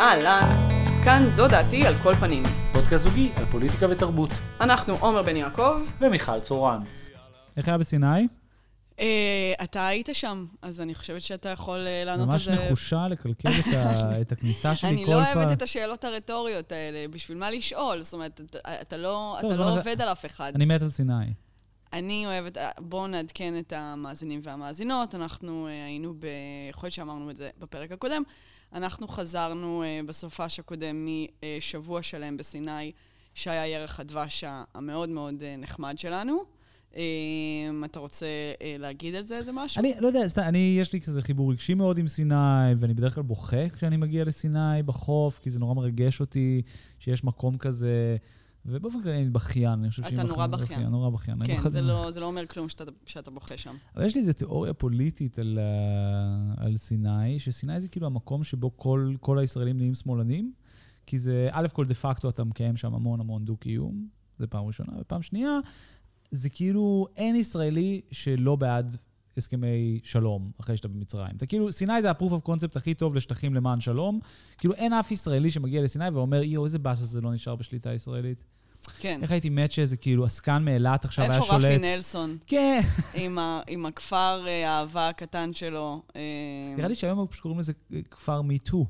אהלן, כאן זו דעתי על כל פנים. פודקאסט זוגי על פוליטיקה ותרבות. אנחנו עומר בן יעקב. ומיכל צורן. איך היה בסיני? אה, אתה היית שם, אז אני חושבת שאתה יכול אה, לענות על זה. ממש נחושה לקלקל את, ה, את הכניסה שלי כל אני פעם. לא אוהבת את השאלות הרטוריות האלה, בשביל מה לשאול? זאת אומרת, אתה, אתה לא, טוב, אתה לא זה- עובד על אף אחד. אני מת על סיני. אני אוהבת, אה, בואו נעדכן את המאזינים והמאזינות. אנחנו היינו ב... יכול להיות שאמרנו את זה בפרק הקודם. אנחנו חזרנו אה, בסופש הקודם משבוע שלם בסיני, שהיה ירח הדבש המאוד מאוד אה, נחמד שלנו. אה, אתה רוצה להגיד על זה איזה משהו? אני לא יודע, סתם, אני, יש לי כזה חיבור רגשי מאוד עם סיני, ואני בדרך כלל בוכה כשאני מגיע לסיני בחוף, כי זה נורא מרגש אותי שיש מקום כזה, ובאופן כללי אני בכיין, אני חושב אתה שאם נורא בחיים- בכיין. נורא בכיין. כן, זה לא, זה לא אומר כלום שאתה, שאתה בוכה שם. אבל יש לי איזו תיאוריה פוליטית על, על סיני, שסיני זה כאילו המקום שבו כל, כל הישראלים נהיים שמאלנים, כי זה, א' כל דה פקטו אתה מקיים שם המון המון דו-קיום, זה פעם ראשונה, ופעם שנייה, זה כאילו אין ישראלי שלא בעד הסכמי שלום אחרי שאתה במצרים. אתה כאילו, סיני זה ה-proof of concept הכי טוב לשטחים למען שלום. כאילו אין אף ישראלי שמגיע לסיני ואומר, יואו, איזה באסה זה לא נשאר בשליטה ישראלית. כן. איך הייתי מת שאיזה כאילו עסקן מאילת עכשיו היה איפה שולט. רפי נלסון? כן. עם, ה, עם הכפר אה, האהבה הקטן שלו. אה, נראה לי שהיום הם פשוט קוראים לזה אה, כפר מיטו.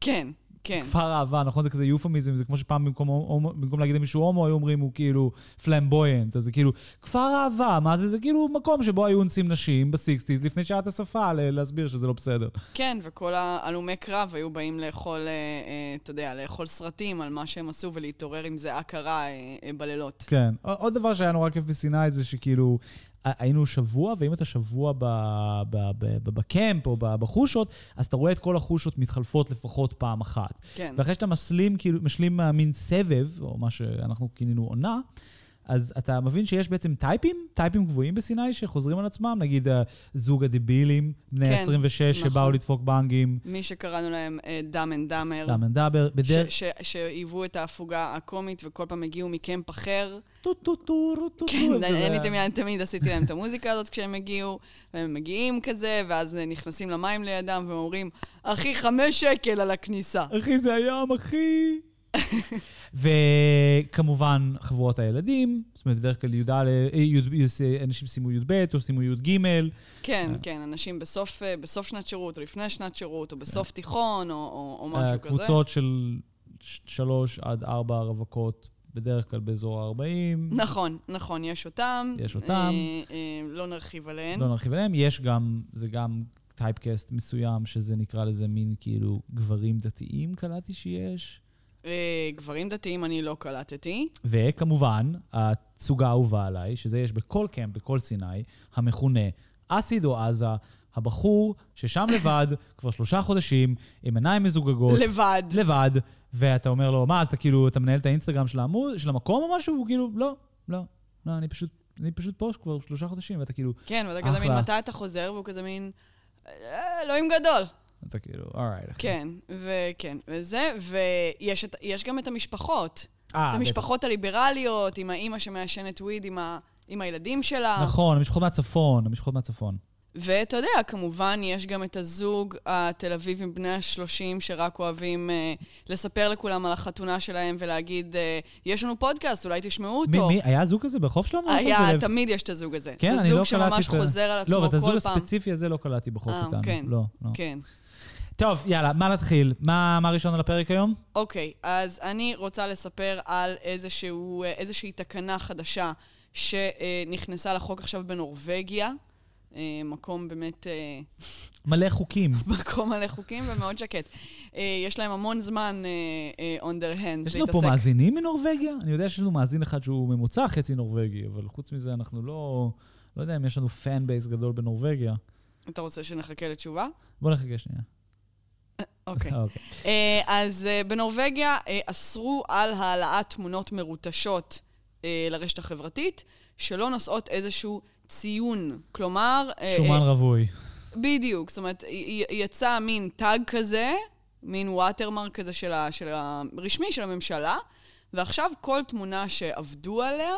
כן, כן. כפר אהבה, נכון? זה כזה יופמיזם, זה כמו שפעם במקום, הומו- במקום להגיד למישהו הומו, היו אומרים הוא כאילו flamboyant, אז זה כאילו, כפר אהבה, מה זה? זה כאילו מקום שבו היו אונסים נשים ב sixties, לפני שהיה את השפה להסביר שזה לא בסדר. כן, וכל ההלומי קרב היו באים לאכול, אה, אה, אתה יודע, לאכול סרטים על מה שהם עשו ולהתעורר עם זיעה קרה אה, בלילות. כן. עוד דבר שהיה נורא כיף בסיני זה שכאילו, היינו שבוע, ואם אתה שבוע ב- ב- ב- ב- ב camp או ב- בחושות, אז אתה רואה את כל החושות מתחלפות לפחות פעם אחת. כן. ואחרי שאתה משלים, כאילו, משלים אה, מין סבב, או מה שאנחנו כינינו עונה, אז אתה מבין שיש בעצם טייפים, טייפים קבועים בסיני שחוזרים על עצמם, נגיד אה, זוג הדבילים, בני כן, 26 נכון. שבאו לדפוק בנגים, מי שקראנו להם Dumb and Dumber. Dumb and Dumber, בדרך... ש- ש- שהיוו את ההפוגה הקומית וכל פעם הגיעו מ camp אחר. טו טו טו טו טו כן, אני תמיד, תמיד עשיתי להם את המוזיקה הזאת כשהם הגיעו, והם מגיעים כזה, ואז נכנסים למים לידם והם אומרים, אחי, חמש שקל על הכניסה. אחי, זה הים, אחי. וכמובן, חבורת הילדים, זאת אומרת, בדרך כלל י"א, אה, י'- אנשים סיימו י"ב או סיימו י"ג, כן, אה. כן, אנשים בסוף, אה, בסוף שנת שירות, או לפני שנת שירות, או בסוף תיכון, או, או, או משהו אה, כזה. קבוצות של שלוש עד ארבע רווקות, בדרך כלל באזור ה-40. נכון, נכון, יש אותם. יש אותם. אה, אה, לא נרחיב עליהן. לא נרחיב עליהם. יש גם, זה גם טייפקאסט מסוים, שזה נקרא לזה מין כאילו גברים דתיים, קלטתי שיש. גברים דתיים אני לא קלטתי. וכמובן, הסוג האהובה עליי, שזה יש בכל קמפ, בכל סיני, המכונה אסיד או עזה, הבחור ששם לבד כבר שלושה חודשים, עם עיניים מזוגגות, לבד. לבד, ואתה אומר לו, מה, אז אתה כאילו, אתה מנהל את האינסטגרם של העמוד, של המקום או משהו? והוא כאילו, לא, לא, לא, אני פשוט, אני פשוט פה כבר שלושה חודשים, ואתה כאילו, כן, ואתה כזה מין. מתי אתה חוזר? והוא כזה מין, "אה, אלוהים גדול. אתה כאילו, אורייט. כן, וכן, וזה, ויש גם את המשפחות. אה, את המשפחות הליברליות, עם האימא שמעשנת וויד עם, ה, עם הילדים שלה. נכון, המשפחות מהצפון, המשפחות מהצפון. ואתה יודע, כמובן, יש גם את הזוג התל אביבים בני ה-30, שרק אוהבים אה, לספר לכולם על החתונה שלהם ולהגיד, אה, יש לנו פודקאסט, אולי תשמעו מי, אותו. מי, היה זוג כזה ברחוב שלנו? היה, לב? תמיד יש את הזוג הזה. כן, זה אני זוג לא קלטתי שממש את ה- חוזר על עצמו לא, אבל את כל הזוג פעם. הספציפי הזה לא קלטתי בחוף אה, איתנו. כן. לא, לא. כן. טוב, יאללה, מה נתחיל? מה מה ראשון על הפרק היום? אוקיי, אז אני רוצה לספר על איזשהו, איזושהי תקנה חדשה שנכנסה לחוק עכשיו בנורבגיה. אה, מקום באמת, אה, מלא חוקים. מקום מלא חוקים ומאוד שקט. אה, יש להם המון זמן on their hands יש לנו פה מאזינים מנורבגיה? אני יודע שיש לנו מאזין אחד שהוא ממוצע חצי נורבגי, אבל חוץ מזה אנחנו לא... לא יודע אם יש לנו פן בייס גדול בנורבגיה. אתה רוצה שנחכה לתשובה? בוא נחכה שנייה. אוקיי. אוקיי. אה, אז אה, בנורבגיה אה, אסרו על העלאת תמונות מרוטשות לרשת החברתית, שלא נושאות איזשהו ציון. כלומר... שומן רווי. בדיוק, זאת אומרת, יצא מין tag כזה, מין watermark כזה של הרשמי, של הממשלה, ועכשיו כל תמונה שעבדו עליה,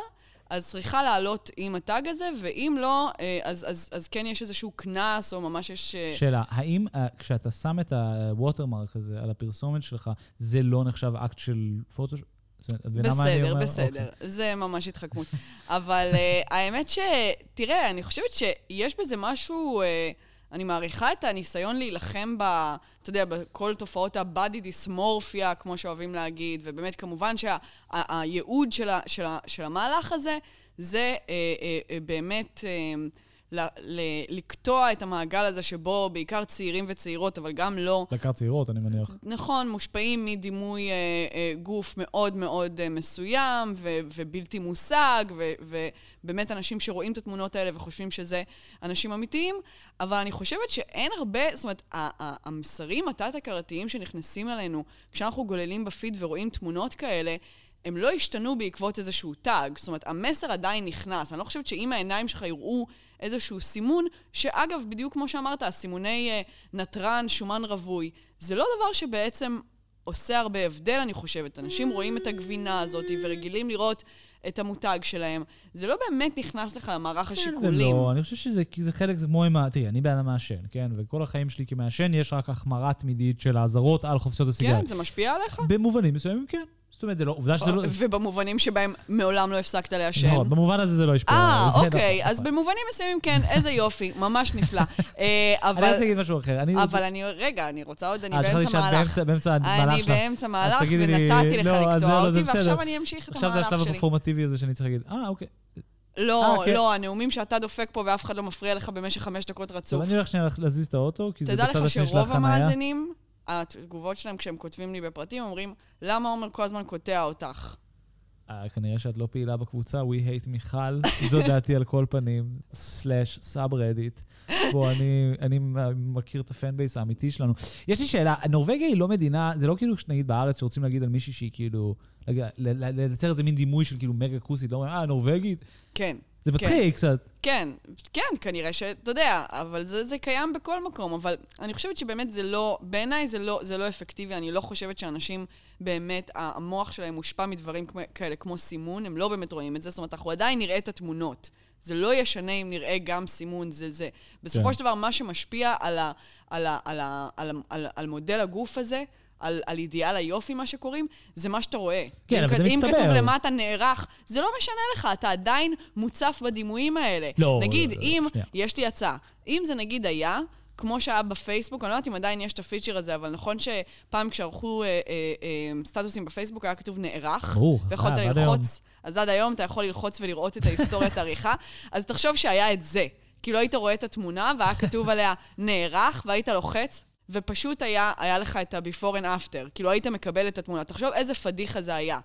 אז צריכה לעלות עם ה tag הזה, ואם לא, אה, אז, אז, אז כן יש איזשהו קנס, או ממש יש... אה, שאלה, האם אה, כשאתה שם את ה watermark הזה על הפרסומת שלך, זה לא נחשב אקט של פוטושופ? בסדר, בסדר. אוקיי. זה ממש התחכמות. אבל uh, האמת ש... תראה, אני חושבת שיש בזה משהו... Uh, אני מעריכה את הניסיון להילחם ב... אתה יודע, בכל תופעות ה-body dysmorphia, כמו שאוהבים להגיד, ובאמת, כמובן שהייעוד שה, של, של, של המהלך הזה, זה אה, אה, אה, באמת... אה, לקטוע את המעגל הזה שבו בעיקר צעירים צעירות, אבל גם לא... בעיקר צעירות, אני מניח. נכון, מושפעים מדימוי אה, אה, גוף מאוד מאוד אה, מסוים ו, ובלתי מושג, ו, ובאמת אנשים שרואים את התמונות האלה וחושבים שזה אנשים אמיתיים, אבל אני חושבת שאין הרבה, זאת אומרת, המסרים התת-הכרתיים שנכנסים אלינו כשאנחנו גוללים בפיד ורואים תמונות כאלה, הם לא השתנו בעקבות איזשהו טאג. זאת אומרת, המסר עדיין נכנס. אני לא חושבת שאם העיניים שלך יראו איזשהו סימון, שאגב, בדיוק כמו שאמרת, הסימוני uh, נתרן, שומן רווי, זה לא דבר שבעצם עושה הרבה הבדל, אני חושבת. אנשים רואים את הגבינה הזאת ורגילים לראות את המותג שלהם. זה לא באמת נכנס לך למערך השיקולים. לא, אני חושב שזה זה חלק, זה כמו עם ה... תראי, אני בן אדם מעשן, כן? וכל החיים שלי כמעשן יש רק החמרה תמידית של האזהרות על חופשות הסיגריות. כן, זה משפיע עליך? במובנים מסוימים, כן. זאת אומרת, זה לא, עובדה שזה לא... ובמובנים שבהם מעולם לא הפסקת לעשן. נכון, במובן הזה זה לא השפיע. אה, אוקיי, אז במובנים מסוימים כן, איזה יופי, ממש נפלא. אה, אבל... אני רוצה להגיד משהו אחר. אבל אני, רגע, אני רוצה עוד, אני באמצע מהלך. באמצע המהלך אני באמצע מהלך, ונתתי לך לא, לקטוע לא, אותי, ועכשיו אני אמשיך את המהלך שלי. עכשיו זה השלב הפרפורמטיבי הזה שאני צריך להגיד, אה, אוקיי. לא, אה, לא, הנאומים שאתה דופק פה ואף אחד לא מפריע לך במשך חמש דקות רצוף. טוב, אני הולך שנייה להזיז את האוטו, כי זה בצד השני של החניה. תדע לך שרוב המאזינים התגובות שלהם כשהם כותבים לי בפרטים, אומרים, למה עומר כל הזמן קוטע אותך? אה, כנראה שאת לא פעילה בקבוצה, We hate מיכל, זו דעתי על כל פנים, slash subreddit. בוא, אני, אני מכיר את ה fan base האמיתי שלנו. יש לי שאלה, נורבגיה היא לא מדינה, זה לא כאילו, נגיד בארץ, שרוצים להגיד על מישהי שהיא כאילו, לייצר איזה מין דימוי של כאילו מגה כוסית, לא אומרים, אה, נורבגית? כן. זה מצחיק כן. קצת. כן, כן, כנראה שאתה יודע, אבל זה, זה קיים בכל מקום, אבל אני חושבת שבאמת זה לא, בעיניי זה לא, זה לא אפקטיבי, אני לא חושבת שאנשים באמת, המוח שלהם מושפע מדברים כאלה כמו סימון, הם לא באמת רואים את זה, זאת אומרת, אנחנו עדיין נראה את התמונות. זה לא ישנה אם נראה גם סימון, זה זה. בסופו כן. של דבר, מה שמשפיע על, ה, על, ה, על, ה, על, ה, על, על מודל הגוף הזה, על, על אידיאל היופי, מה שקוראים, זה מה שאתה רואה. כן, אבל זה מצטבר. אם כתוב למטה נערך, זה לא משנה לך, אתה עדיין מוצף בדימויים האלה. לא, נגיד, לא, לא, אם, שנייה. יש לי הצעה, אם זה נגיד היה, כמו שהיה בפייסבוק, אני לא יודעת אם עדיין יש את הפיצ'ר הזה, אבל נכון שפעם כשערכו אה, אה, אה, סטטוסים בפייסבוק היה כתוב נערך, ברור, ויכולת אה, ללחוץ, אז עד היום אתה יכול ללחוץ ולראות את ההיסטוריית העריכה, אז תחשוב שהיה את זה. כאילו היית רואה את התמונה והיה כתוב עליה נערך, והיית לוחץ, ופשוט היה, היה לך את ה-before and after. כאילו, היית מקבל את התמונה. תחשוב איזה פדיחה זה היה.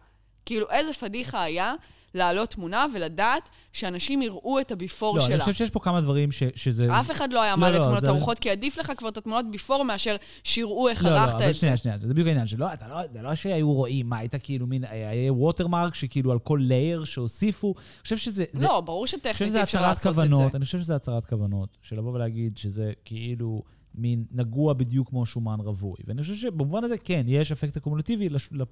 כאילו, איזה פדיחה היה להעלות תמונה ולדעת שאנשים יראו את הביפור לא, שלה. לא, אני חושב שיש פה כמה דברים ש, שזה... אף אחד לא היה לא, מעלה לא, תמונות ארוחות, כי עדיף לך כבר את התמונות ביפור מאשר שיראו איך לא, לא ערכת לא, את זה. לא, לא, שנייה, שנייה, זה בדיוק העניין שלא, אתה לא, זה לא שהיו רואים, מה, היית כאילו מין, היה ווטרמרק שכאילו על כל לייר שהוסיפו. אני חושב שזה... לא, זה, ברור שטכנית אי אפשר לעשות כוונות, את זה. אני חושב שזה הצהרת כוונות, של לבוא ולהגיד שזה כאילו... מין נגוע בדיוק כמו שומן רווי. ואני חושב שבמובן הזה, כן, יש אפקט אקומולטיבי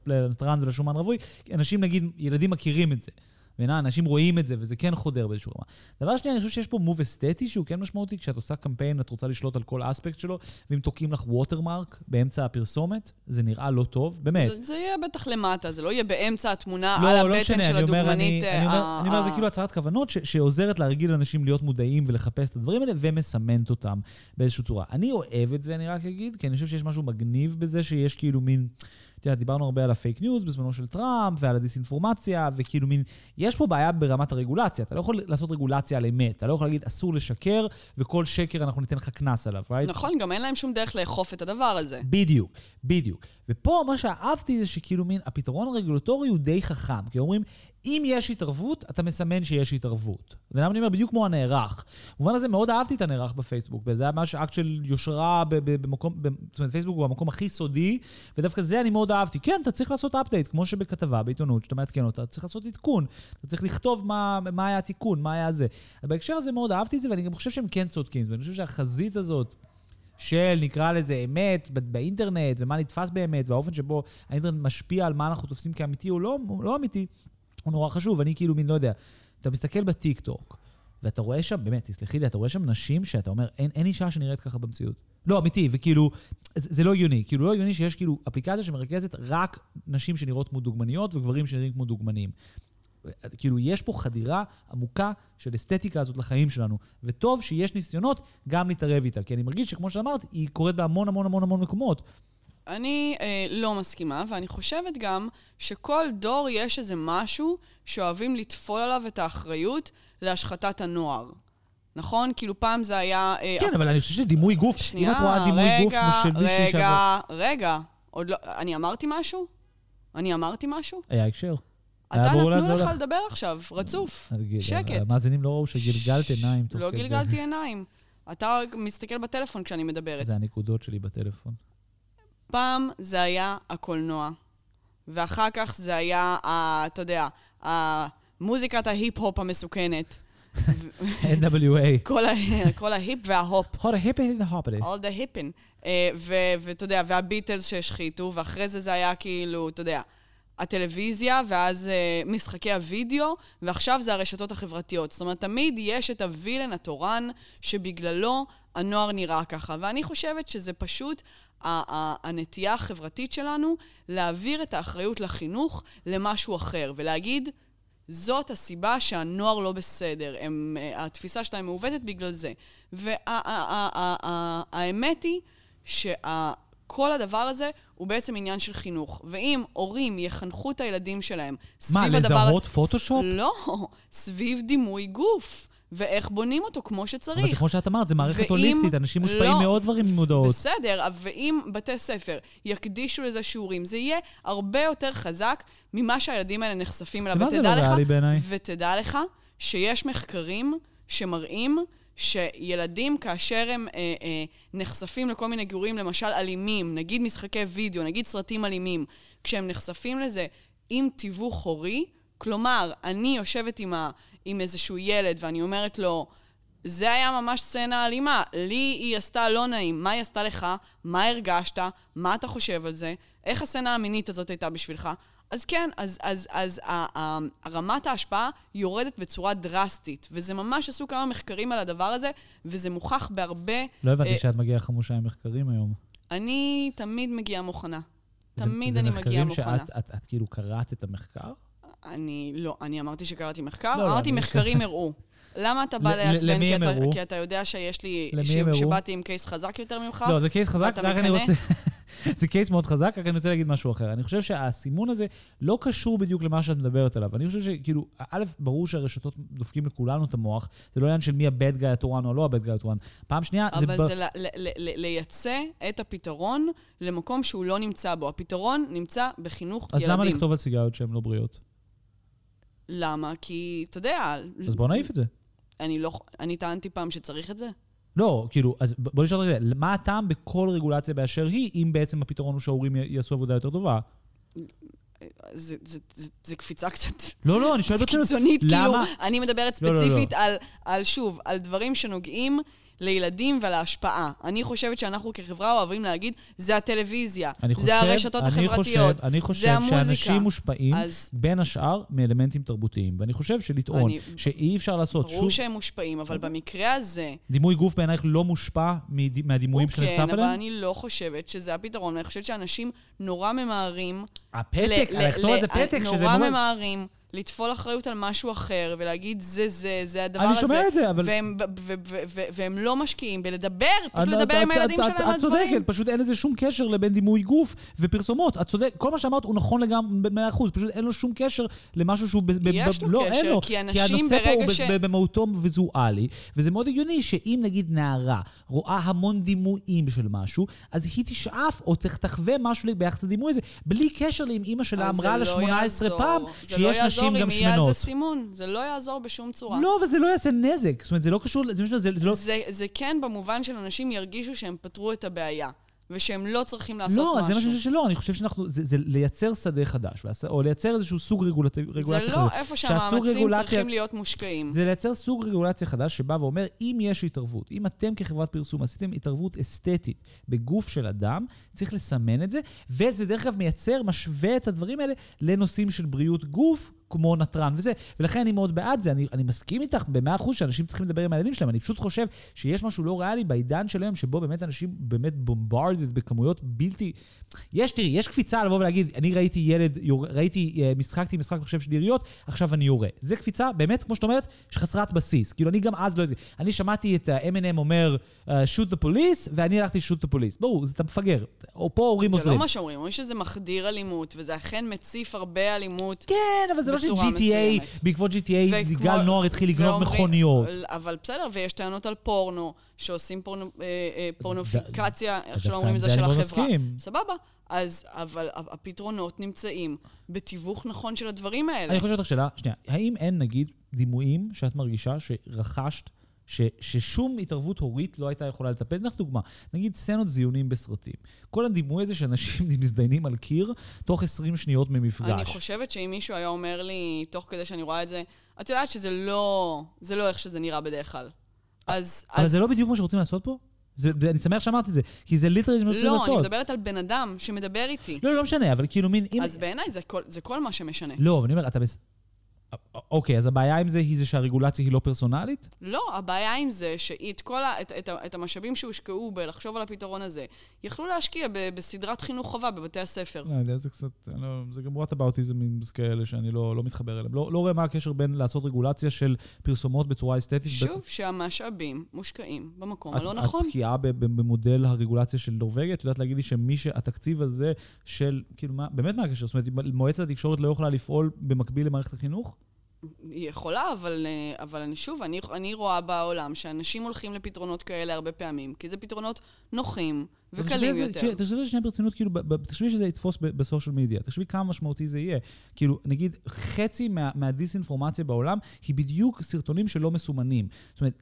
לטרן ולשומן רווי. אנשים, נגיד, ילדים מכירים את זה. בעיניי, אנשים רואים את זה, וזה כן חודר באיזשהו רמה. דבר שני, אני חושב שיש פה move אסתטי שהוא כן משמעותי, כשאת עושה קמפיין, את רוצה לשלוט על כל אספקט שלו, ואם תוקעים לך watermark באמצע הפרסומת, זה נראה לא טוב, באמת. זה, יהיה בטח למטה, זה לא יהיה באמצע התמונה לא, על לא הבטן לא של הדוגמנית. אני, אני, אומר, אני אומר, זה כאילו הצהרת כוונות ש, שעוזרת להרגיל אנשים להיות מודעים ולחפש את הדברים האלה, ומסמנת אותם באיזושהי צורה. אני אוהב את זה, אני רק אגיד, כי אני חושב שיש משהו מגניב בזה שיש כאילו מין... אתה יודע, דיברנו הרבה על הפייק ניוז בזמנו של טראמפ ועל הדיסאינפורמציה, וכאילו מין, יש פה בעיה ברמת הרגולציה. אתה לא יכול לעשות רגולציה על אמת. אתה לא יכול להגיד, אסור לשקר, וכל שקר אנחנו ניתן לך קנס עליו, right? נכון, גם אין להם שום דרך לאכוף את הדבר הזה. בדיוק, בדיוק. ופה מה שאהבתי זה שכאילו מין, הפתרון הרגולטורי הוא די חכם. כי אומרים, אם יש התערבות, אתה מסמן שיש התערבות. ולמה אני אומר? בדיוק כמו הנערך. במובן הזה מאוד אהבתי את הנערך בפייסבוק, וזה היה ממש אקט של יושרה במקום, זאת אומרת, פייסבוק הוא המקום הכי סודי, ודווקא זה אני מאוד אהבתי. כן, אתה צריך לעשות update, כמו שבכתבה, בעיתונות, שאתה מעדכן אותה, אתה צריך לעשות עדכון. אתה צריך לכתוב מה, מה היה התיקון, מה היה זה. בהקשר הזה מאוד אהבתי את זה, ואני גם חושב שהם כן צודקים. ואני חושב שהחזית הזאת... של, נקרא לזה, אמת באינטרנט, ומה נתפס באמת, והאופן שבו האינטרנט משפיע על מה אנחנו תופסים כאמיתי או לא, לא אמיתי, הוא נורא חשוב. אני כאילו מין, לא יודע, אתה מסתכל בטיק-טוק, ואתה רואה שם, באמת, תסלחי לי, אתה רואה שם נשים שאתה אומר, אין, אין אישה שנראית ככה במציאות. לא, אמיתי, וכאילו, זה, זה לא הגיוני. כאילו, לא הגיוני שיש כאילו אפליקציה שמרכזת רק נשים שנראות כמו דוגמניות וגברים שנראים כמו דוגמנים. כאילו, יש פה חדירה עמוקה של אסתטיקה הזאת לחיים שלנו, וטוב שיש ניסיונות גם להתערב איתה, כי אני מרגיש שכמו שאמרת, היא קורית בהמון המון המון המון מקומות. אני אה, לא מסכימה, ואני חושבת גם שכל דור יש איזה משהו שאוהבים לטפול עליו את האחריות להשחתת הנוער. נכון? כאילו פעם זה היה... אה, כן, אבל אני חושב שדימוי גוף, שנייה, אם את רואה דימוי רגע, גוף של מישהי רגע, רגע. עוד לא... אני אמרתי משהו? אני אמרתי משהו? היה הקשר. אתה נתנו לך. לדבר עכשיו, רצוף. נגיד, שקט. המאזינים לא ראו שגלגלת עיניים תוך לא. גלגלתי עיניים. אתה מסתכל בטלפון כשאני מדברת. זה הנקודות שלי בטלפון. פעם זה היה הקולנוע, ואחר כך זה היה, ה- אתה יודע, מוזיקת ההיפ-הופ המסוכנת. NWA. כל כל ההיפ וההופ. הופה, היפי הופי. all the hippin. אה, ואתה יודע, והביטלס שהשחיתו, ואחרי זה זה היה כאילו, אתה יודע, הטלוויזיה, ואז uh, משחקי הוידאו, ועכשיו זה הרשתות החברתיות. זאת אומרת, תמיד יש את הווילן התורן שבגללו הנוער נראה ככה. ואני חושבת שזה פשוט הנטייה החברתית שלנו להעביר את האחריות לחינוך למשהו אחר, ולהגיד, זאת הסיבה שהנוער לא בסדר. הם, אה, התפיסה שלהם מעוותת בגלל זה. והאמת היא שכל הדבר הזה הוא בעצם עניין של חינוך. ואם הורים יחנכו את הילדים שלהם סביב מה, הדבר... לזהות פוטושופ? לא, סביב דימוי גוף. ואיך בונים אותו כמו שצריך. אבל זה כמו שאת אמרת, זה מערכת ואם- הוליסטית, אנשים מושפעים לא, מעוד דברים ממודעות. בסדר, אבל ואם בתי ספר יקדישו לזה שיעורים, זה יהיה הרבה יותר חזק ממה שהילדים האלה נחשפים אליו. ותדע לא לך-? ותדע לך שיש מחקרים שמראים שילדים, כאשר הם אה, אה, נחשפים לכל מיני גירויים, למשל אלימים, נגיד משחקי וידאו, נגיד סרטים אלימים, כשהם נחשפים לזה עם תיווך הורי, כלומר, אני יושבת עם, ה, עם איזשהו ילד ואני אומרת לו, זה היה ממש סצנה אלימה, לי היא עשתה לא נעים, מה היא עשתה לך, מה הרגשת, מה אתה חושב על זה, איך הסצנה המינית הזאת הייתה בשבילך. אז כן, אז, אז, אז ה- רמת ההשפעה יורדת בצורה דרסטית, וזה ממש עשו כמה מחקרים על הדבר הזה, וזה מוכח בהרבה... לא הבנתי אה, שאת מגיעה חמושה עם מחקרים היום. אני תמיד מגיעה מוכנה. זה- תמיד אני מגיעה זה מוכנה. מחקרים שאת את- את כאילו קראת את המחקר? אני לא, אני אמרתי שקראתי מחקר, לא, לא, אמרתי אני- מחקרים הראו. למה אתה בא לעצבן? כי אתה-? כי אתה יודע שיש לי... ש-? שבאתי עם קייס חזק יותר ממך? לא, זה קייס חזק, רק אני? רוצה... זה קייס מאוד חזק, רק אני רוצה להגיד משהו אחר. אני חושב שהסימון הזה לא קשור בדיוק למה שאת מדברת עליו. אני חושב שכאילו, א', ברור שהרשתות דופקים לכולנו את המוח, זה לא עניין של מי הבד גאי התורן או לא הבד גאי התורן. פעם שנייה, זה... אבל ב- זה ל- ל- ל- ל- לייצא את הפתרון למקום שהוא לא נמצא בו. הפתרון נמצא בחינוך אז ילדים. למה לכתוב על סיגריות שהן לא בריאות? למה? כי, אתה יודע... אז בוא נעיף את זה. אני לא... אני טענתי פעם שצריך את זה? לא, כאילו, אז בוא נשאל רגע, מה הטעם בכל רגולציה באשר היא, אם בעצם הפתרון הוא שההורים יעשו עבודה יותר טובה? זה, זה, זה, זה קפיצה קצת לא, לא, אני שואל זה ברצינות. קיצונית, כאילו, למה? אני מדברת לא, לא, לא. ספציפית על, על, שוב, על דברים שנוגעים לילדים ולהשפעה. אני חושבת שאנחנו כחברה אוהבים להגיד, זה הטלוויזיה, חושב, זה הרשתות אני החברתיות, חושב, אני חושב זה המוזיקה. שאנשים מושפעים אז בין השאר מאלמנטים תרבותיים. ואני חושב שלטעון אני- שאי אפשר לעשות ברור שוב... שהם מושפעים, אבל במקרה הזה, דימוי גוף בעינייך לא מושפע מד- מהדימויים הוא כן, שנחשף אבל אליהם? אני לא חושבת שזה הפתרון, אני חושבת שאנשים נורא ממהרים... הפתק, ל- ל- לכתוב על זה פתק, שזה נורא נורא... ממהרים לטפול אחריות על משהו אחר, ולהגיד, זה זה, זה הדבר הזה. אני שומע את זה, אבל... והם, ו- ו- ו- והם לא משקיעים בלדבר, פשוט לדבר את- עם את- הילדים את- שלהם על את דברים. צודקת, פשוט אין לזה שום קשר לבין דימוי גוף ופרסומות. את צודקת, כל מה שאמרת הוא נכון לגמרי ב-100%, פשוט אין לו שום קשר למשהו שהוא... ב- יש ב- לו לא, קשר, לו. כי אנשים הנושא פה ברגע הוא ש- ב- במהותו ויזואלי, וזה מאוד הגיוני שאם נגיד נערה רואה המון דימויים של משהו, אז היא תשאף או תח- תחווה משהו ביחס לדימוי הזה, בלי קשר לאם אימא שלה אמרה לה זה לא 18 יעזור. פעם זה לא שיש יעזור נשים גם אם יהיה על שמנות. זה סימון, זה לא יעזור בשום צורה. לא, אבל זה לא יעשה נזק. זאת אומרת, זה לא קשור, זה, זה, זה לא... זה, זה כן במובן של אנשים ירגישו שהם פתרו את הבעיה, ושהם לא צריכים לעשות לא, משהו. זה מה שאני חושב שלא, אני חושב שאנחנו, זה, זה לייצר שדה חדש, או לייצר איזשהו סוג רגולט, רגולציה זה חדש. לא איפה שהמאמצים רגולציה- צריכים להיות מושקעים. זה לייצר סוג רגולציה חדש שבא ואומר, אם יש התערבות, אם אתם כחברת פרסום עשיתם התערבות אסתטית בגוף של אדם, צריך לסמן את זה, וזה דרך אגב מייצר, משווה את הדברים האלה לנושאים של בריאות גוף, כמו נתרן וזה, ולכן אני מאוד בעד זה. אני, אני מסכים איתך במאה אחוז שאנשים צריכים לדבר עם הילדים שלהם, אני פשוט חושב שיש משהו לא ריאלי בעידן של היום, שבו באמת אנשים באמת בומברדד בכמויות בלתי... יש, תראי, יש קפיצה לבוא ולהגיד, אני ראיתי ילד, יור... ראיתי, משחקתי משחק מחשב של יריות, עכשיו אני יורה. זה קפיצה, באמת, כמו שאת אומרת, שחסרת בסיס. כאילו, אני גם אז לא... אני שמעתי את ה-M&M אומר, uh, shoot the police, ואני הלכתי shoot the police. ברור, זה אתה מפגר. או פה הורים עוזרים. זה לא מה שאומרים, אומרים שזה מחדיר אלימות, וזה אכן מציף הרבה אלימות. כן, אבל זה לא ש-GTA, בעקבות GTA, גל נוער התחיל לגנוב מכוניות. אבל בסדר, ויש טענות על פורנו, שעושים פורנו, אה, אה, פורנופיקציה, איך שלא אומרים את זה, של לא החברה. סבבה. אז, אבל הפתרונות נמצאים בתיווך נכון של הדברים האלה. אני חושב אותך שאלה, שנייה, האם אין, נגיד, דימויים שאת מרגישה שרכשת ש, ששום התערבות הורית לא הייתה יכולה לטפל. לך דוגמה, נגיד סצנות זיונים בסרטים. כל הדימוי הזה שאנשים מזדיינים על קיר תוך 20 שניות ממפגש. אני חושבת שאם מישהו היה אומר לי, תוך כדי שאני רואה את זה, את יודעת שזה לא, זה לא איך שזה נראה בדרך כלל. אז... אבל אז... זה לא בדיוק מה שרוצים לעשות פה? זה, אני שמח שאמרתי את זה, כי זה ליטרלי מה שצריך לעשות. לא, אני מדברת על בן אדם שמדבר איתי. לא, לא משנה, אבל כאילו מין... אז אם... בעיניי זה, זה כל מה שמשנה. לא, אבל אני אומר, אתה... אוקיי, אז הבעיה עם זה היא זה שהרגולציה היא לא פרסונלית? לא, הבעיה עם זה שאת כל ה, את, את, את המשאבים שהושקעו בלחשוב על הפתרון הזה, יכלו להשקיע ב, בסדרת חינוך חובה בבתי הספר. לא יודע, זה קצת, לא, זה גם what about כאלה שאני לא, לא מתחבר אליהם. לא, לא רואה מה הקשר בין לעשות רגולציה של פרסומות בצורה אסתטית. שוב, ב... שהמשאבים מושקעים במקום הלא נכון. את בקיאה במודל הרגולציה של נורבגיה? את יודעת להגיד לי שמי שהתקציב הזה של, כאילו, מה, באמת מה הקשר? זאת אומרת, מועצת התקשורת לא יכולה לפעול במקביל למערכת החינוך? היא יכולה, אבל, אה, אבל אני שוב, אני, אני רואה בעולם שאנשים הולכים לפתרונות כאלה הרבה פעמים, כי זה פתרונות נוחים וקלים יותר. תחשבי על זה שנייה ברצינות, כאילו, תחשבי שזה יתפוס בסושיאל מדיה, תחשבי כמה משמעותי זה יהיה. כאילו, נגיד, חצי מה, מהדיסאינפורמציה בעולם היא בדיוק סרטונים שלא מסומנים. זאת אומרת,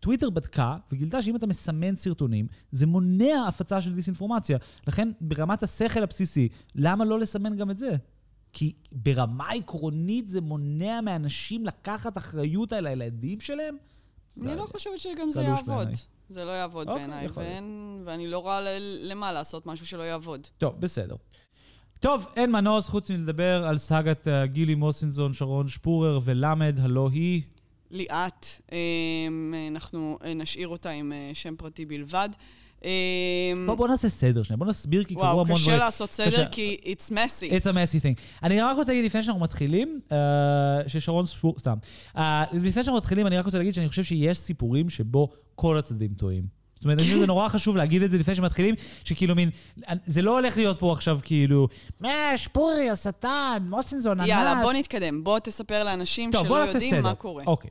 טוויטר בדקה וגילתה שאם אתה מסמן סרטונים, זה מונע הפצה של דיסאינפורמציה. לכן, ברמת השכל הבסיסי, למה לא לסמן גם את זה? כי ברמה עקרונית זה מונע מאנשים לקחת אחריות על הילדים שלהם? אני לא חושבת שגם זה יעבוד. זה לא יעבוד אוקיי, בעיניי, ואני לא רואה למה לעשות משהו שלא יעבוד. טוב, בסדר. טוב, אין מנוס חוץ מלדבר על סאגת uh, גילי מוסינזון, שרון שפורר ולמד, הלא היא... ליאת. אמ, אנחנו אה, נשאיר אותה עם אה, שם פרטי בלבד. אמ, בוא, בוא נעשה סדר שנייה, בוא נסביר, כי קראו המון דברים. וואו, קשה לעשות סדר, כי it's messy. It's a messy thing. אני רק רוצה להגיד לפני שאנחנו מתחילים, uh, ששרון ספור, סתם. Uh, לפני שאנחנו מתחילים, אני רק רוצה להגיד שאני חושב שיש סיפורים שבו כל הצדדים טועים. זאת אומרת, אני חושב שזה נורא חשוב להגיד את זה לפני שמתחילים, שכאילו מין, זה לא הולך להיות פה עכשיו כאילו, מה, שפורי, השטן, מוסינזון, אנס. יאללה, בוא נתקדם. בוא תספר לאנשים שלא יודעים מה קורה. אוקיי.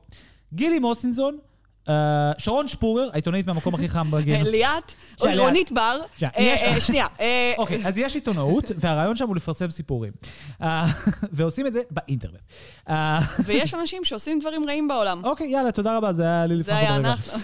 גילי מוסינזון, אה, שרון שפורר, העיתונאית מהמקום הכי חם בגן. ליאת, או רונית בר. אה, שנייה. אה, אוקיי, אז יש עיתונאות, והרעיון שם הוא לפרסם סיפורים. ועושים את זה באינטרנט. ויש אנשים שעושים דברים רעים בעולם. אוקיי, יאללה, תודה רבה, זה היה לי לפני זה היה אנחנו.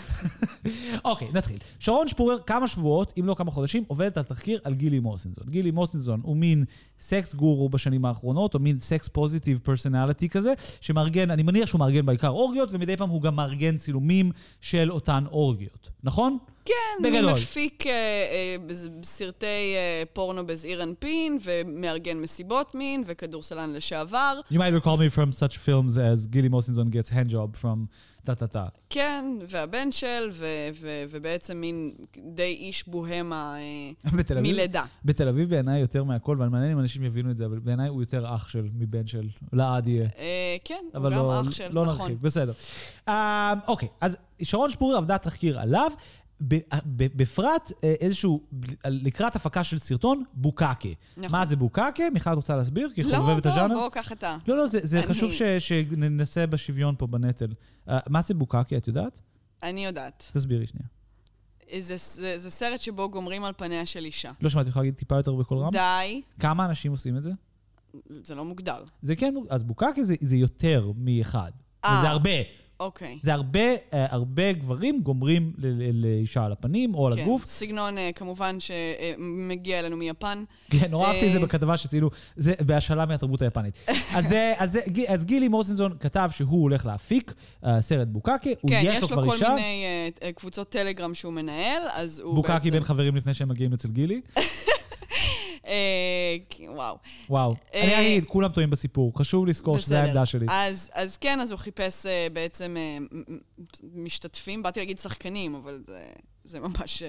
אוקיי, נתחיל. שרון שפורר, כמה שבועות, אם לא כמה חודשים, עובדת על תחקיר על גילי מוסנזון. גילי מוסנזון הוא מין סקס גורו בשנים האחרונות, או מין sex positive personality כזה, שמארגן, אני מניח שהוא מארגן בעיקר אורגיות, ומדי פעם הוא גם מארגן צילומים של אותן אורגיות, נכון? כן, בגדול. הוא מפיק אה, אה, סרטי אה, פורנו בזעיר אנפין, ומארגן מסיבות מין, וכדורסלן לשעבר. You might recall me from such films as גילי מוסנזון gets hand job from טה-טה-טה. כן, והבן של, ו- ו- ובעצם מין די איש בוהמה אה, מלידה. בתל אביב בעיניי יותר מהכל, ואני מעניין אם אנשים יבינו את זה, אבל בעיניי הוא יותר אח של מבן של, לעד יהיה. אה, כן, הוא גם לא, אח של, לא נכון. נרחיב, בסדר. אה, אוקיי, אז שרון שפורי עבדה תחקיר עליו. בפרט אה, איזשהו, לקראת הפקה של סרטון, בוקקה. נכון. מה זה בוקקה? מיכל רוצה להסביר? כי חובבת לא, הז'אנר? לא, בוא, קח אתה. לא, לא, זה, זה חשוב ש, שננסה בשוויון פה בנטל. Uh, מה זה בוקקה, את יודעת? אני יודעת. תסבירי שנייה. זה, זה, זה סרט שבו גומרים על פניה של אישה. לא שמעתי, יכולה להגיד טיפה יותר בקול רם? די. כמה אנשים עושים את זה? זה לא מוגדר. זה כן, אז בוקקה זה, זה יותר מאחד. אה. זה הרבה. אוקיי. זה הרבה, אה, הרבה גברים גומרים לאישה על הפנים או על כן, הגוף. כן, סגנון אה, כמובן שמגיע אלינו מיפן. כן, נורא אהבתי את זה אה, בכתבה שציינו, זה בהשאלה מהתרבות היפנית. אז, אז, אז גילי מורסנזון כתב שהוא הולך להפיק סרט בוקקה, הוא כן, יש לו אישה. יש לו כל מיני קבוצות טלגרם שהוא מנהל, אז הוא בוקקה בעצם... בין חברים לפני שהם מגיעים אצל גילי. אה, וואו. וואו. אה, אני אגיד, כולם טועים בסיפור, חשוב לזכור שזו. העמדה שלי. אז, כן, אז הוא חיפש אה, בעצם משתתפים, באתי להגיד שחקנים, אבל זה ממש...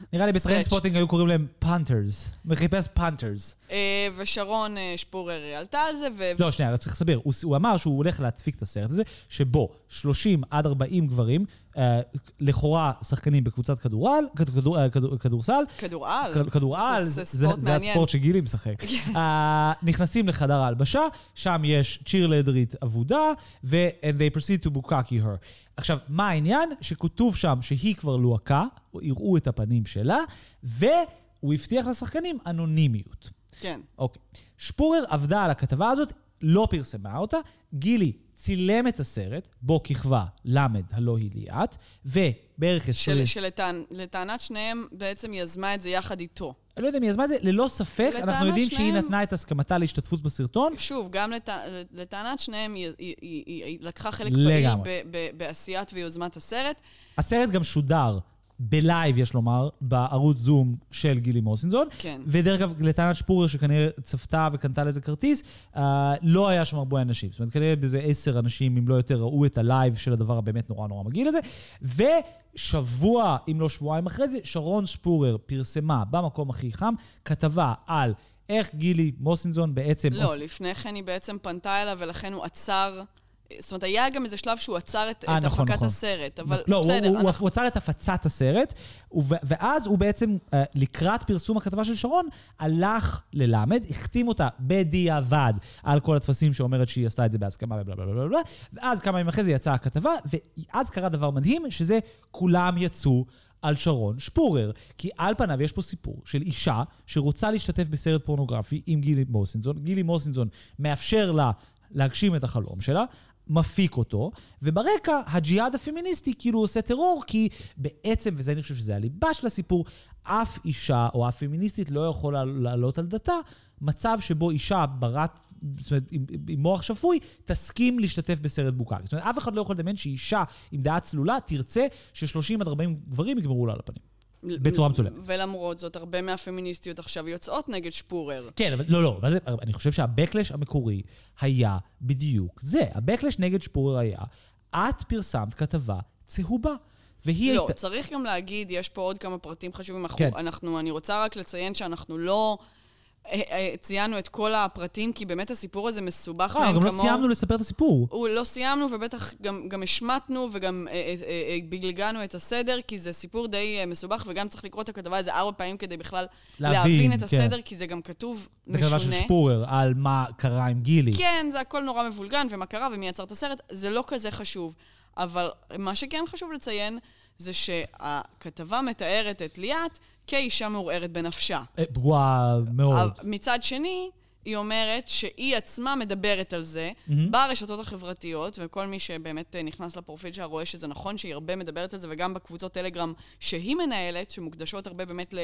אה, נראה לי. ב Trainspotting היו קוראים להם punters. וחיפש punters. אה, ושרון אה, שפורר עלתה על זה, ו... לא, שנייה, צריך לסבר. הוא, הוא אמר שהוא הולך להפיק את הסרט הזה, שבו 30 עד 40 גברים, אה, לכאורה שחקנים בקבוצת כדורעל, כד- כדור, אה, כדור, כדורסל, כדורעל. כד- כדורעל, זה, זה ספורט זה מעניין. הספורט שגילי משחק. אה, נכנסים לחדר ההלבשה, שם יש צ'ירלדרית אבודה, ו- and they proceed to בוקקי her. עכשיו, מה העניין? שכתוב שם שהיא כבר לוהקה, או יראו את הפנים שלה, והוא הבטיח לשחקנים אנונימיות. כן. אוקיי. שפורר עבדה על הכתבה הזאת, לא פרסמה אותה. גילי צילם את הסרט, בו כיכבה למד, הלא היא ליאת, ובערך 20... של, שלטענת שניהם בעצם יזמה את זה יחד איתו. אני לא יודע אם היא יזמה את זה, ללא ספק, אנחנו יודעים שהיא שניהם- נתנה את הסכמתה להשתתפות בסרטון. שוב, גם לט... לטענת שניהם, היא, היא, היא, היא, לקחה חלק. פעיל בעשיית ויוזמת הסרט. הסרט גם שודר בלייב, יש לומר, בערוץ זום של גילי מוסינזון. כן. ודרך אגב, לטענת שפורר, שכנראה צפתה וקנתה לזה כרטיס, אה, לא היה שם הרבה אנשים. זאת אומרת, כנראה באיזה עשר אנשים, אם לא יותר, ראו את הלייב של הדבר הבאמת נורא נורא מגעיל הזה. ושבוע, אם לא שבועיים אחרי זה, שרון שפורר פרסמה במקום הכי חם כתבה על איך גילי מוסינזון בעצם... לא, עוש- לפני כן היא בעצם פנתה אליו, ולכן הוא עצר... זאת אומרת, היה גם איזה שלב שהוא עצר את, אה, את נכון, הפקת נכון. הסרט, אבל לא, בסדר, הוא, הוא, אנחנו... הוא עצר את הפצת הסרט, ואז הוא בעצם, אה, לקראת פרסום הכתבה של שרון, הלך ללמד, החתים אותה בדיעבד על כל הטפסים שאומרת שהיא עשתה את זה בהסכמה ובלה בלה בלה בלה, ואז כמה ימים אחרי זה יצאה הכתבה, ואז קרה דבר מדהים, שזה כולם יצאו. על שרון שפורר. כי על פניו יש פה סיפור של אישה שרוצה להשתתף בסרט פורנוגרפי עם גילי מוסינזון. גילי מוסינזון מאפשר לה להגשים את החלום שלה, מפיק אותו, וברקע הג'יהאד הפמיניסטי כאילו עושה טרור, כי בעצם, וזה אני חושב שזה הליבה של הסיפור, אף אישה או אף פמיניסטית לא יכולה לעלות על דתה מצב שבו אישה ברת, זאת אומרת, עם, עם מוח שפוי, תסכים להשתתף בסרט בוקאקי. זאת אומרת, אף אחד לא יכול לדמיין שאישה עם דעה צלולה תרצה ש-30 עד 40 גברים יגמרו לה על הפנים. בצורה מצולמת. ולמרות זאת, הרבה מהפמיניסטיות עכשיו יוצאות נגד שפורר. כן, אבל לא, לא, זה, אני חושב שהבקלש המקורי היה בדיוק זה. הבקלש נגד שפורר היה, את פרסמת כתבה צהובה. והיא לא, הייתה... צריך גם להגיד, יש פה עוד כמה פרטים חשובים. כן. אנחנו, אני רוצה רק לציין שאנחנו לא ציינו את כל הפרטים, כי באמת הסיפור הזה מסובך אה, מאין גם לא כמוהו. סיימנו לספר את הסיפור. הוא לא סיימנו, ובטח גם, גם השמטנו וגם אה, אה, אה, אה, בגלגלנו את הסדר, כי זה סיפור די אה, מסובך, וגם צריך לקרוא את הכתבה איזה ארבע פעמים כדי בכלל להבין, להבין, את כן. הסדר, כי זה גם כתוב זה משונה. כתבה של שפורר על מה קרה עם גילי. כן, זה הכל נורא מבולגן, ומה קרה ומי יצר את הסרט, זה לא כזה חשוב. אבל מה שכן חשוב לציין, זה שהכתבה מתארת את ליאת כאישה מעורערת בנפשה. אה, פגועה מאוד. אבל מצד שני, היא אומרת שהיא עצמה מדברת על זה מהמם. ברשתות החברתיות, וכל מי שבאמת אה, נכנס לפרופיל שלה רואה שזה נכון שהיא הרבה מדברת על זה, וגם בקבוצות טלגרם שהיא מנהלת, שמוקדשות הרבה באמת ל...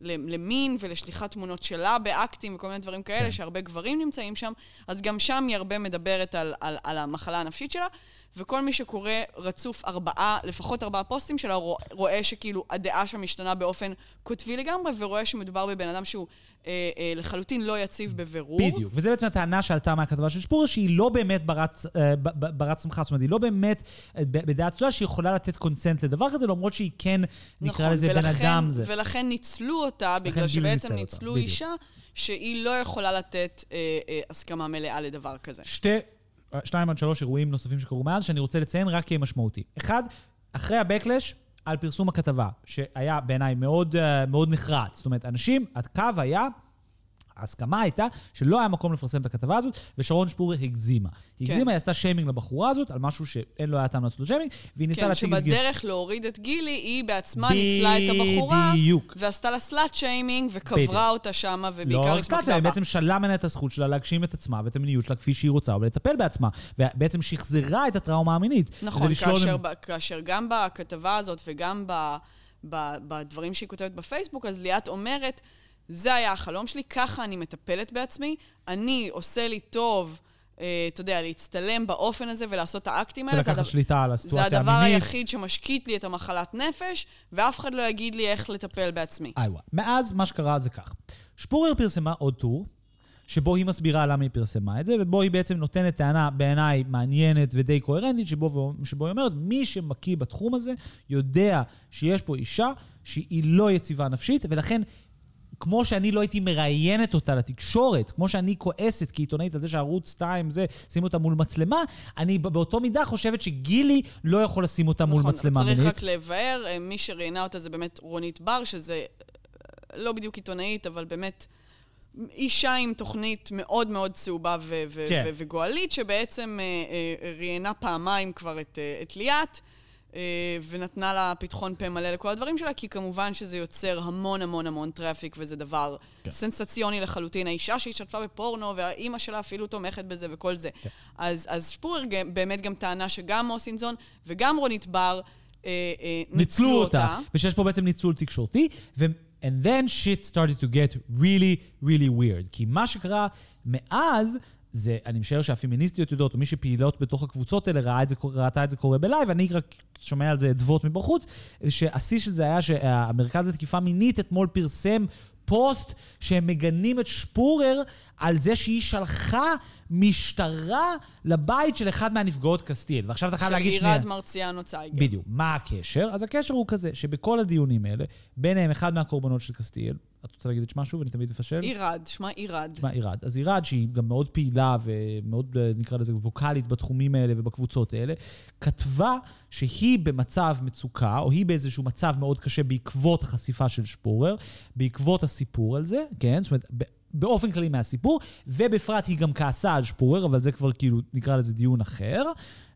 ל- למין ולשליחת תמונות שלה באקטים וכל מיני דברים כאלה, כן. שהרבה גברים נמצאים שם, אז גם שם היא הרבה מדברת על, על, על המחלה הנפשית שלה, וכל מי שקורא רצוף ארבעה, לפחות ארבעה פוסטים שלה, רוא- רואה שכאילו הדעה שם משתנה באופן קוטבי לגמרי, ורואה שמדובר בבן אדם שהוא אה, אה, לחלוטין לא יציב בבירור. בדיוק. וזה בעצם הטענה שעלתה מהכתבה של שפורר, שהיא לא באמת ברת, אה, ברת שמחה. זאת אומרת, היא לא באמת אה, בדעה צלולה שיכולה לתת קונסנט לדבר כזה, למרות שהיא כן, נקרא לזה בן נכון, ולכן- אדם. זה. ולכן ניצלו אותה, בגלל שבעצם ניצל אותה, ניצלו בדיוק. אישה שהיא לא יכולה לתת אה, אה, הסכמה מלאה לדבר כזה. שתי, שניים עד שלוש אירועים נוספים שקרו מאז, שאני רוצה לציין רק כי הם משמעותיים. אחד, אחרי הבקלש, על פרסום הכתבה, שהיה בעיניי מאוד, אה, מאוד נחרץ. זאת אומרת, אנשים, הקו היה... ההסכמה הייתה שלא היה מקום לפרסם את הכתבה הזאת, ושרון שפורר הגזימה. היא כן. הגזימה, היא עשתה שיימינג לבחורה הזאת, על משהו שאין לו היה טעם לעשות לו שיימינג, והיא ניסתה כן, להציג את גיל... שבדרך להוריד את גילי, היא בעצמה ניצלה את הבחורה, בדיוק. ועשתה לה סלאט שיימינג. וקברה אותה שמה, לא ובעיקר סטאציה, התמקדה היא בה. בעצם שללה ממנה את הזכות שלה להגשים את עצמה ואת המיניות שלה כפי שהיא רוצה, ולטפל בעצמה. ובעצם שחזרה את הטראומה המינית. נכון, כאשר, ב, כאשר גם בכתבה הזאת וגם ב, בדברים שהיא כותבת בפייסבוק, אז ליאת אומרת, זה היה החלום שלי, ככה אני מטפלת בעצמי, אני עושה לי טוב אה, אתה יודע, להצטלם באופן הזה ולעשות את האקטים האלה. זה ולקחת שליטה על זה הסיטואציה הדבר המינית. היחיד שמשקיט לי את המחלת נפש, ואף אחד לא יגיד לי איך לטפל בעצמי. איווה. מאז מה שקרה זה כך. שפורר פרסמה עוד טור, שבו היא מסבירה למה היא פרסמה את זה, ובו היא בעצם נותנת טענה בעיניי מעניינת ודי קוהרנטית, שבו, שבו היא אומרת, מי שבקיא בתחום הזה יודע שיש פה אישה שהיא לא יציבה נפשית, ולכן... כמו שאני לא הייתי מראיינת אותה לתקשורת, כמו שאני כועסת כעיתונאית על זה שערוץ 2 זה, שימו אותה מול מצלמה, אני באותו מידה חושבת שגילי לא יכול לשים אותה מול נכון, מצלמה צריך מינית. רק לבאר, אה, מי שראיינה אותה זה באמת רונית בר, שזה אה, לא בדיוק עיתונאית, אבל באמת אישה עם תוכנית מאוד מאוד צהובה ו- ו- כן. ו- וגועלית, שבעצם אה, אה, ראיינה פעמיים כבר את, אה, את ליאת. אה, ונתנה לה פתחון פה מלא לכל הדברים שלה, כי כמובן שזה יוצר המון המון המון traffic, וזה דבר כן. סנסציוני לחלוטין. האישה שהשתתפה בפורנו, והאימא שלה אפילו תומכת בזה וכל זה. כן. אז, אז שפורר באמת גם טענה שגם מוסינזון וגם רונית בר אה, אה, ניצלו אותה, ושיש פה בעצם ניצול תקשורתי, ו... And then shit started to get really really weird. כי מה שקרה מאז, זה, אני משער שהפמיניסטיות יודעות, או מי שפעילות בתוך הקבוצות האלה ראה את זה, ראתה את זה קורה בלייב, אני רק שומע על זה אדוות מבחוץ, שהשיא של זה היה שהמרכז לתקיפה מינית אתמול פרסם פוסט שהם מגנים את שפורר על זה שהיא שלחה משטרה לבית של אחד מהנפגעות קסטיאל. ועכשיו אתה חייב להגיד של שנייה. עירד מרציאנו צייגר. בדיוק. מה הקשר? אז הקשר הוא כזה, שבכל הדיונים האלה, ביניהם אחד מהקורבנות של קסטיאל, את רוצה להגיד את שמה שוב? אני תמיד מפשל? עירד, שמה עירד. שמה עירד. אז עירד, שהיא גם מאוד פעילה ומאוד, אה, נקרא לזה, ווקאלית בתחומים האלה ובקבוצות האלה, כתבה שהיא במצב מצוקה, או היא באיזשהו מצב מאוד קשה בעקבות החשיפה של שפורר, בעקבות הסיפור על זה, כן? זאת אומרת, באופן כללי מהסיפור, ובפרט היא גם כעסה על שפורר, אבל זה כבר כאילו, נקרא לזה דיון אחר.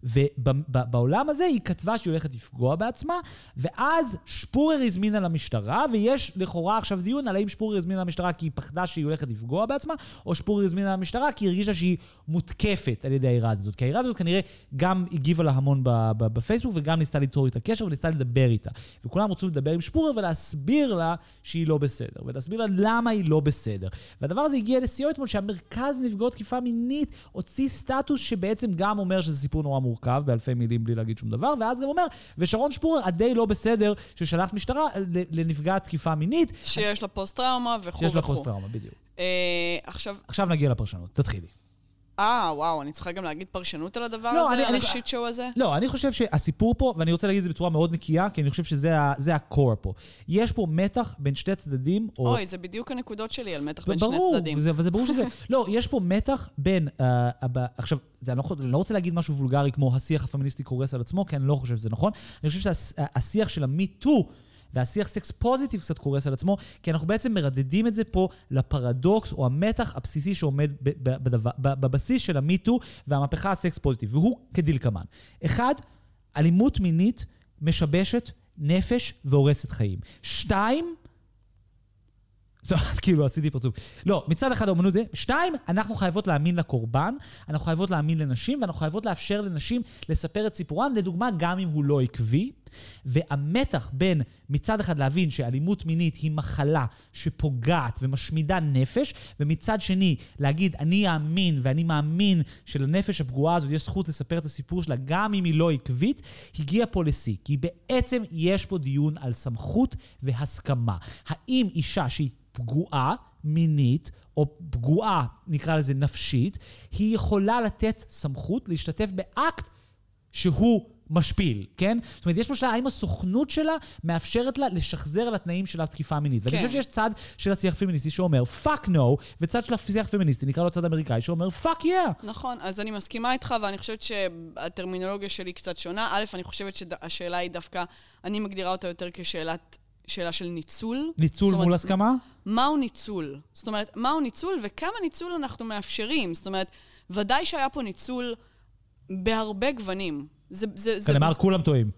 ובעולם הזה היא כתבה שהיא הולכת לפגוע בעצמה, ואז שפורר הזמינה למשטרה, ויש לכאורה עכשיו דיון על האם שפורר הזמינה למשטרה כי היא פחדה שהיא הולכת לפגוע בעצמה, או שפורר הזמינה למשטרה כי היא הרגישה שהיא מותקפת על ידי האיראד הזאת. כי האיראד הזאת כנראה גם הגיבה לה המון בפייסבוק, וגם ניסתה ליצור איתה קשר וניסתה לדבר איתה. וכולם רצו לדבר עם שפורר ולהסביר לה שהיא לא בסדר, ולהסביר לה למה היא לא בסדר. והדבר הזה הגיע לשיאו אתמול, שהמרכז לנפגעות תקיפה מינית הוציא סטטוס שבעצם גם אומר שזה סיפור נורא מורכב, באלפי מילים בלי להגיד שום דבר, ואז גם אומר, ושרון שפורר הדי לא בסדר, ששלח משטרה לנפגעת תקיפה מינית, שיש לה פוסט-טראומה וכו' וכו'. שיש לה פוסט-טראומה, בדיוק. אה, עכשיו, עכשיו נגיע לפרשנות, תתחילי. אה, וואו, אני צריכה גם להגיד פרשנות על הדבר לא, הזה? אני- על אני- השיט שואו הזה? לא, אני חושב שהסיפור פה, ואני רוצה להגיד את זה בצורה מאוד נקייה, כי אני חושב שזה ה- זה ה-core פה. יש פה מתח בין שתי צדדים, או... אוי, זה בדיוק הנקודות שלי על מתח בין שני ברור, צדדים. זה, וזה ברור שזה... לא, יש פה מתח בין... Uh, הב... עכשיו, זה, אני, לא, אני לא רוצה להגיד משהו וולגרי כמו השיח הפמיניסטי קורס על עצמו, כי אני לא חושב שזה נכון. אני חושב שהשיח של ה-me-too והשיח סקס פוזיטיב קצת קורס על עצמו, כי אנחנו בעצם מרדדים את זה פה לפרדוקס או המתח הבסיסי שעומד בבסיס של ה-me-too והמהפכה הסקס פוזיטיב, והוא כדלקמן. אחד, אלימות מינית משבשת נפש והורסת חיים. שתיים, זאת כאילו, עשיתי פרצוף. לא, מצד אחד האומנות זה, שתיים, אנחנו חייבות להאמין לקורבן, אנחנו חייבות להאמין לנשים, ואנחנו חייבות לאפשר לנשים לספר את סיפורן, לדוגמה, גם אם הוא לא עקבי. והמתח בין מצד אחד להבין שאלימות מינית היא מחלה שפוגעת ומשמידה נפש, ומצד שני להגיד, אני אאמין ואני מאמין שלנפש הפגועה הזאת יש זכות לספר את הסיפור שלה, גם אם היא לא עקבית, הגיע פה לשיא. כי בעצם יש פה דיון על סמכות והסכמה. האם אישה שהיא פגועה מינית, או פגועה, נקרא לזה נפשית, היא יכולה לתת סמכות להשתתף באקט שהוא משפיל, כן? זאת אומרת, יש פה שאלה האם הסוכנות שלה מאפשרת לה לשחזר על התנאים של התקיפה המינית. ואני כן. חושב שיש צד של השיח הפמיניסטי שאומר fuck no, וצד של השיח הפמיניסטי, נקרא לו צד אמריקאי, שאומר fuck yeah. נכון, אז אני מסכימה איתך, ואני חושבת שהטרמינולוגיה שלי קצת שונה. א', אני חושבת שהשאלה היא דווקא, אני מגדירה אותה יותר כשאלת... שאלה של ניצול. ניצול אומרת, מול הסכמה? מהו ניצול? זאת אומרת, מהו ניצול וכמה ניצול אנחנו מאפשרים? זאת אומרת, ודאי שהיה פה ניצול בהרבה גוונים. זה, זה, זה, כאן אמר, כולם טועים.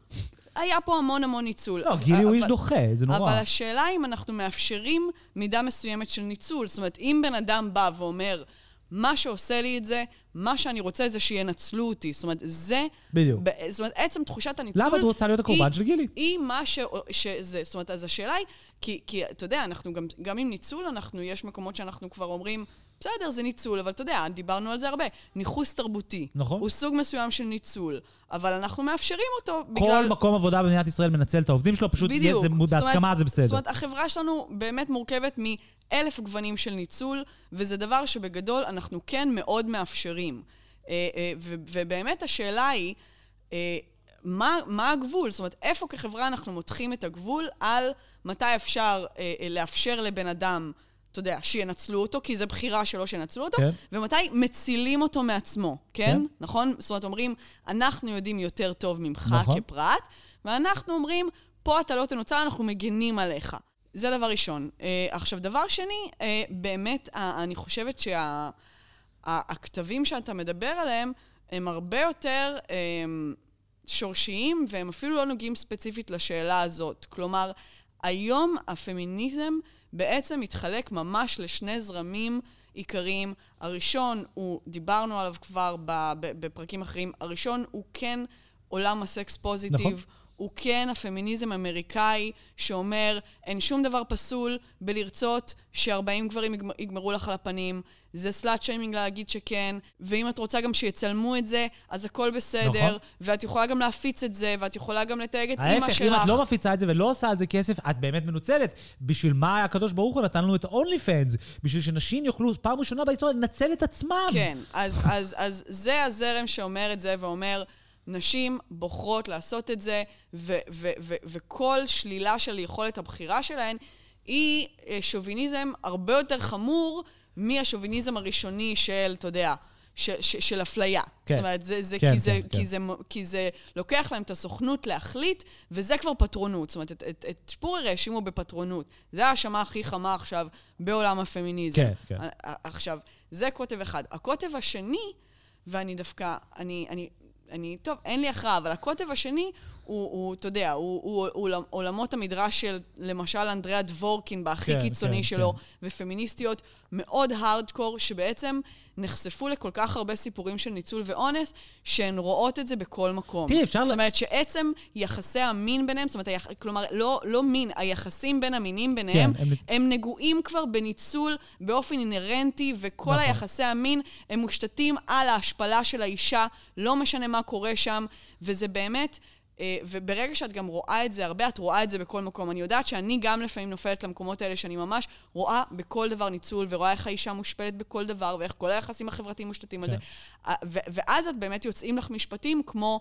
היה פה המון המון ניצול. לא, גילי הוא איש דוחה, זה נורא. אבל השאלה אם אנחנו מאפשרים מידה מסוימת של ניצול. זאת אומרת, אם בן אדם בא ואומר, מה שעושה לי את זה, מה שאני רוצה זה שינצלו אותי. זאת אומרת, זה... בדיוק. ב- זאת אומרת, עצם תחושת הניצול... למה את רוצה להיות הקורבן של גילי? היא מה ש... שזה. זאת אומרת, אז השאלה היא, כי, כי אתה יודע, אנחנו גם, גם עם ניצול, אנחנו, יש מקומות שאנחנו כבר אומרים, בסדר, זה ניצול, אבל אתה יודע, דיברנו על זה הרבה. ניכוס תרבותי. נכון. הוא סוג מסוים של ניצול, אבל אנחנו מאפשרים אותו בגלל... כל מקום עבודה במדינת ישראל מנצל את העובדים שלו, פשוט בדיוק. זה, בהסכמה זה בסדר. זאת אומרת, החברה שלנו באמת מורכבת מאלף גוונים של ניצול, וזה דבר שבגדול אנחנו כן מאוד מאפשרים. אה, אה, ובאמת השאלה היא, אה, מה, מה הגבול? זאת אומרת, איפה כחברה אנחנו מותחים את הגבול על מתי אפשר לאפשר לבן אדם, אתה יודע, שינצלו אותו, כי זו בחירה שלו שינצלו אותו, כן. ומתי מצילים אותו מעצמו, כן? כן. נכון? זאת אומרת, אומרים, אנחנו יודעים יותר טוב ממך נכון. כפרט, ואנחנו אומרים, פה אתה לא תנוצל, אנחנו מגינים עליך. זה דבר ראשון. Uh, עכשיו, דבר שני, uh, באמת, uh, אני חושבת שהכתבים שאתה מדבר עליהם הם הרבה יותר um, שורשיים, והם אפילו לא נוגעים ספציפית לשאלה הזאת. כלומר, היום הפמיניזם בעצם מתחלק ממש לשני זרמים עיקריים. הראשון הוא, דיברנו עליו כבר בפרקים אחרים, הראשון הוא כן עולם הסקס פוזיטיב. נכון. הוא כן הפמיניזם האמריקאי שאומר, אין שום דבר פסול בלרצות ש-40 גברים יגמ- יגמרו לך על הפנים. זה סלאט שיימינג להגיד שכן, ואם את רוצה גם שיצלמו את זה, אז הכל בסדר, נכון. ואת יכולה גם להפיץ את זה, ואת יכולה גם לתייג את אימא ההפך, שלך. אם את לא מפיצה את זה ולא עושה על זה כסף, את באמת מנוצלת. בשביל מה הקדוש ברוך הוא נתן לנו את ה-only fans? בשביל שנשים יוכלו פעם ראשונה בהיסטוריה לנצל את עצמם. כן, אז, אז, אז זה הזרם שאומר את זה ואומר, נשים בוחרות לעשות את זה, ו- ו- ו- וכל שלילה של יכולת הבחירה שלהן היא אה, שוביניזם הרבה יותר חמור מהשוביניזם הראשוני של, אתה יודע, ש- ש- של אפליה. כן. זאת אומרת, זה, זה, כן, כי, זה, כן, כן. כי, זה, כי זה לוקח להם את הסוכנות להחליט, וזה כבר פטרונות. זאת אומרת, את, את, את שפורר האשימו בפטרונות. זה ההאשמה הכי חמה עכשיו בעולם הפמיניזם. כן, כן. עכשיו, זה קוטב אחד. הקוטב השני, ואני דווקא, אני, אני, אני, טוב, אין לי הכרעה, אבל הקוטב השני הוא, הוא אתה יודע, הוא, הוא, הוא עולמ- עולמות המדרש של, למשל, אנדריאה דבורקין, בהכי כן, קיצוני כן, שלו, כן. ופמיניסטיות מאוד הארדקור, שבעצם נחשפו לכל כך הרבה סיפורים של ניצול ואונס, שהן רואות את זה בכל מקום. תראי, אפשר זאת אומרת שעצם יחסי המין ביניהם, זאת אומרת, היח... כלומר, לא, לא מין, היחסים בין המינים ביניהם, כן, הם- הם נגועים כבר בניצול באופן אינהרנטי, וכל נכון. היחסי המין הם מושתתים על ההשפלה של האישה, לא משנה מה קורה שם, וזה באמת... אה, וברגע שאת גם רואה את זה הרבה, את רואה את זה בכל מקום. אני יודעת שאני גם לפעמים נופלת למקומות האלה שאני ממש רואה בכל דבר ניצול, ורואה איך האישה מושפלת בכל דבר, ואיך כל היחסים החברתיים מושתתים על כן. זה. אה, ו- ואז את באמת יוצאים לך משפטים כמו,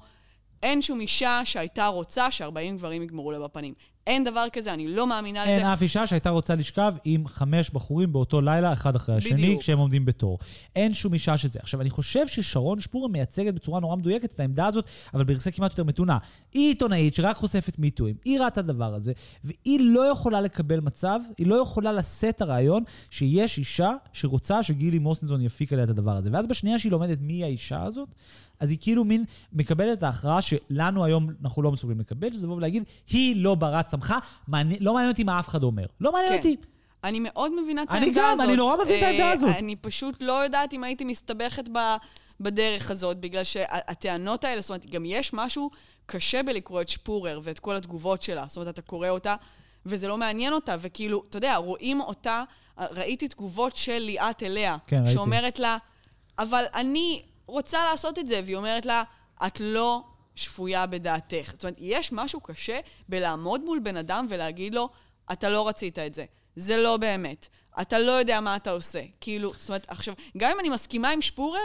אין שום אישה שהייתה רוצה ש-40 גברים יגמרו לה בפנים. אין דבר כזה, אני לא מאמינה אין לזה. אף אישה שהייתה רוצה לשכב עם חמש בחורים באותו לילה, אחד אחרי השני, בדיוק. כשהם עומדים בתור. אין שום אישה שזה. עכשיו, אני חושב ששרון שפורה מייצגת בצורה נורא מדויקת את העמדה הזאת, אבל בגרסה כמעט יותר מתונה. היא עיתונאית שרק חושפת מיטויים, היא ראתה את הדבר הזה, והיא לא יכולה לקבל מצב, היא לא יכולה לשאת את הרעיון שיש אישה שרוצה שגילי מוסנזון יפיק עליה את הדבר הזה. ואז בשנייה שהיא לומדת מי האישה הזאת, אז היא כאילו מין מקבלת את ההכרעה שלנו היום אנחנו לא מסוגלים לקבל, שזה לבוא ולהגיד, היא לא ברת סמכה, מעניין, לא מעניין אותי מה אף אחד אומר. לא מעניין כן. אותי. אני מאוד מבינה את אני העמדה גם, הזאת. אני נורא מבין את העמדה אה, הזאת. אני פשוט לא יודעת אם הייתי מסתבכת ב, בדרך הזאת, בגלל שהטענות האלה, זאת אומרת, גם יש משהו קשה בלקרוא את שפורר ואת כל התגובות שלה. זאת אומרת, אתה קורא אותה, וזה לא מעניין אותה, וכאילו, אתה יודע, רואים אותה, ראיתי תגובות של ליאת אליה, כן, ראיתי. שאומרת לה, אבל אני רוצה לעשות את זה, והיא אומרת לה, את לא שפויה בדעתך. זאת אומרת, יש משהו קשה בלעמוד מול בן אדם ולהגיד לו, אתה לא רצית את זה. זה לא באמת. אתה לא יודע מה אתה עושה. כאילו, זאת אומרת, עכשיו, גם אם אני מסכימה עם שפורר,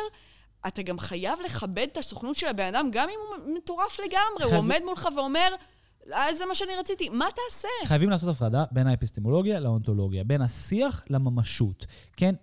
אתה גם חייב לכבד את הסוכנות של הבן אדם, גם אם הוא מטורף לגמרי. חייב- הוא עומד מולך ואומר, "אה, זה מה שאני רציתי. מה תעשה? חייבים לעשות הפרדה בין האפיסטמולוגיה לאונתולוגיה, בין השיח לממשות. כן,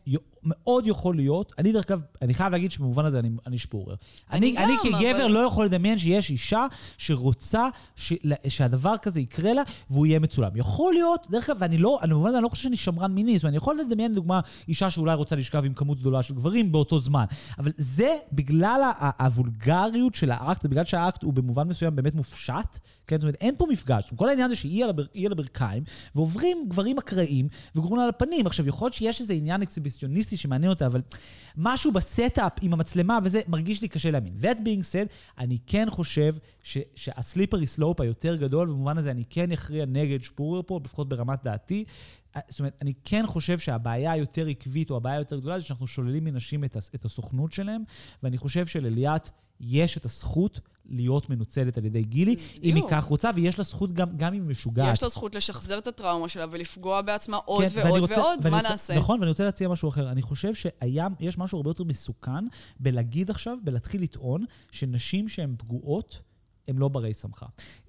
מאוד יכול להיות, אני דרך אגב, אני חייב להגיד שבמובן הזה אני, אני שפורר. אני אני, אני כגבר אבל- לא יכול לדמיין שיש אישה שרוצה ש, שהדבר כזה יקרה לה והוא יהיה מצולם. יכול להיות, דרך אגב, ואני לא, במובן הזה אני לא חושב שאני שמרן מיני, זאת אומרת, אני יכול לדמיין לדוגמה אישה שאולי רוצה לשכב עם כמות גדולה של גברים באותו זמן. אבל זה בגלל הוולגריות של האקט, ובגלל שהאקט הוא במובן מסוים באמת מופשט, כן? זאת אומרת, אין פה מפגש. כל העניין זה שהיא על, הבר, על הברכיים, ועוברים גברים אקראיים וגורמים לה על הפנים. עכשיו, יכול להיות שיש איזה עניין אקסיביציוניסטי פמיניסטית שמעניין אותה, אבל משהו ב setup עם המצלמה וזה מרגיש לי קשה להאמין. That being said, אני כן חושב שה slippery slope היותר גדול, במובן הזה אני כן אכריע נגד שפורר פה, לפחות ברמת דעתי. זאת אומרת, אני כן חושב שהבעיה היותר עקבית, או הבעיה היותר גדולה, זה שאנחנו שוללים מנשים את, את הסוכנות שלהם, ואני חושב שלליאת יש את הזכות להיות מנוצלת על ידי גילי, אם היא בדיוק. כך רוצה, ויש לה זכות גם, גם אם היא משוגעת. יש לה זכות לשחזר את הטראומה שלה ולפגוע בעצמה עוד כן, ועוד רוצה- ועוד, מה רוצה- נעשה? נכון, ואני רוצה להציע משהו אחר. אני חושב שיש משהו הרבה יותר מסוכן בלהגיד עכשיו, בלהתחיל לטעון, שנשים שהן פגועות, הן לא ברי סמכה.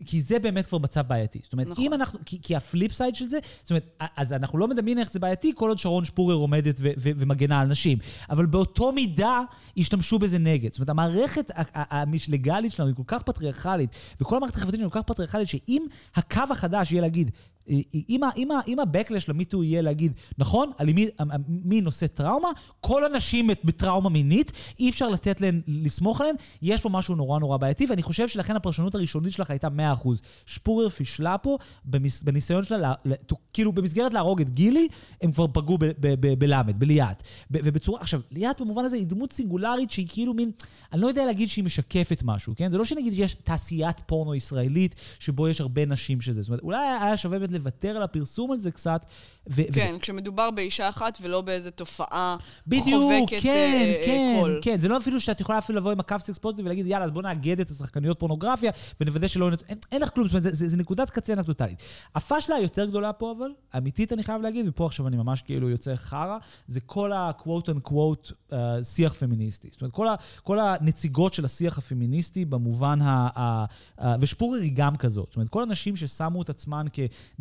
כי זה באמת כבר מצב בעייתי. זאת אומרת, נכון. אם אנחנו, כי, כי ה flip side של זה, זאת אומרת, אז אנחנו לא מדמיינים איך זה בעייתי כל עוד שרון שפורר עומדת ו- ו- ומגנה על נשים. אבל באותו מידה השתמשו בזה נגד. זאת אומרת, המערכת הלגלית שלנו היא כל כך פטריארכלית, וכל המערכת החברתית שלנו כל כך פטריארכלית, שאם הקו החדש יהיה להגיד, אם, ה- אם, ה-Backlash למיטו יהיה להגיד, נכון, על מי, מי נושא טראומה, כל הנשים בטראומה מינית, אי אפשר לתת להן, לסמוך עליהן, יש פה משהו נורא נורא בעייתי, ואני חושב שלכן הפרשנות הראשונית שלך הייתה 100%. שפורר פישלה פה, במס, בניסיון שלה, לה, לה, כאילו במסגרת להרוג את גילי, הם כבר פגעו בלמד, בליאת. ובצורה, עכשיו, ליאת במובן הזה היא דמות סינגולרית שהיא כאילו מין, אני לא יודע להגיד שהיא משקפת משהו, כן? זה לא שנגיד יש תעשיית פורנו ישראלית, שבו יש הרבה נשים שזה. זאת אומרת, אולי היה שווה לוותר על הפרסום על זה קצת. ו- כן, כשמדובר באישה אחת ולא באיזה תופעה בדיוק, חובקת כן, אה, אה, כן, קול. כן. זה לא אפילו שאת יכולה אפילו לבוא עם הקו sex positive ולהגיד, יאללה, אז בוא נאגד את השחקניות פורנוגרפיה ונוודא שלא... אין, אין לך כלום, זאת אומרת, זה, זה, זה נקודת קצה אנקדוטלית. הפאשלה היותר גדולה פה, אבל, אמיתית אני חייב להגיד, ופה עכשיו אני ממש כאילו יוצא חרא, זה כל ה-quote unquote uh, שיח פמיניסטי. זאת אומרת, כל, ה, כל הנציגות של השיח הפמיניסטי במובן ה... ה, ה ושפורר היא גם כזאת. זאת אומרת, כל הנשים ששמו את עצמן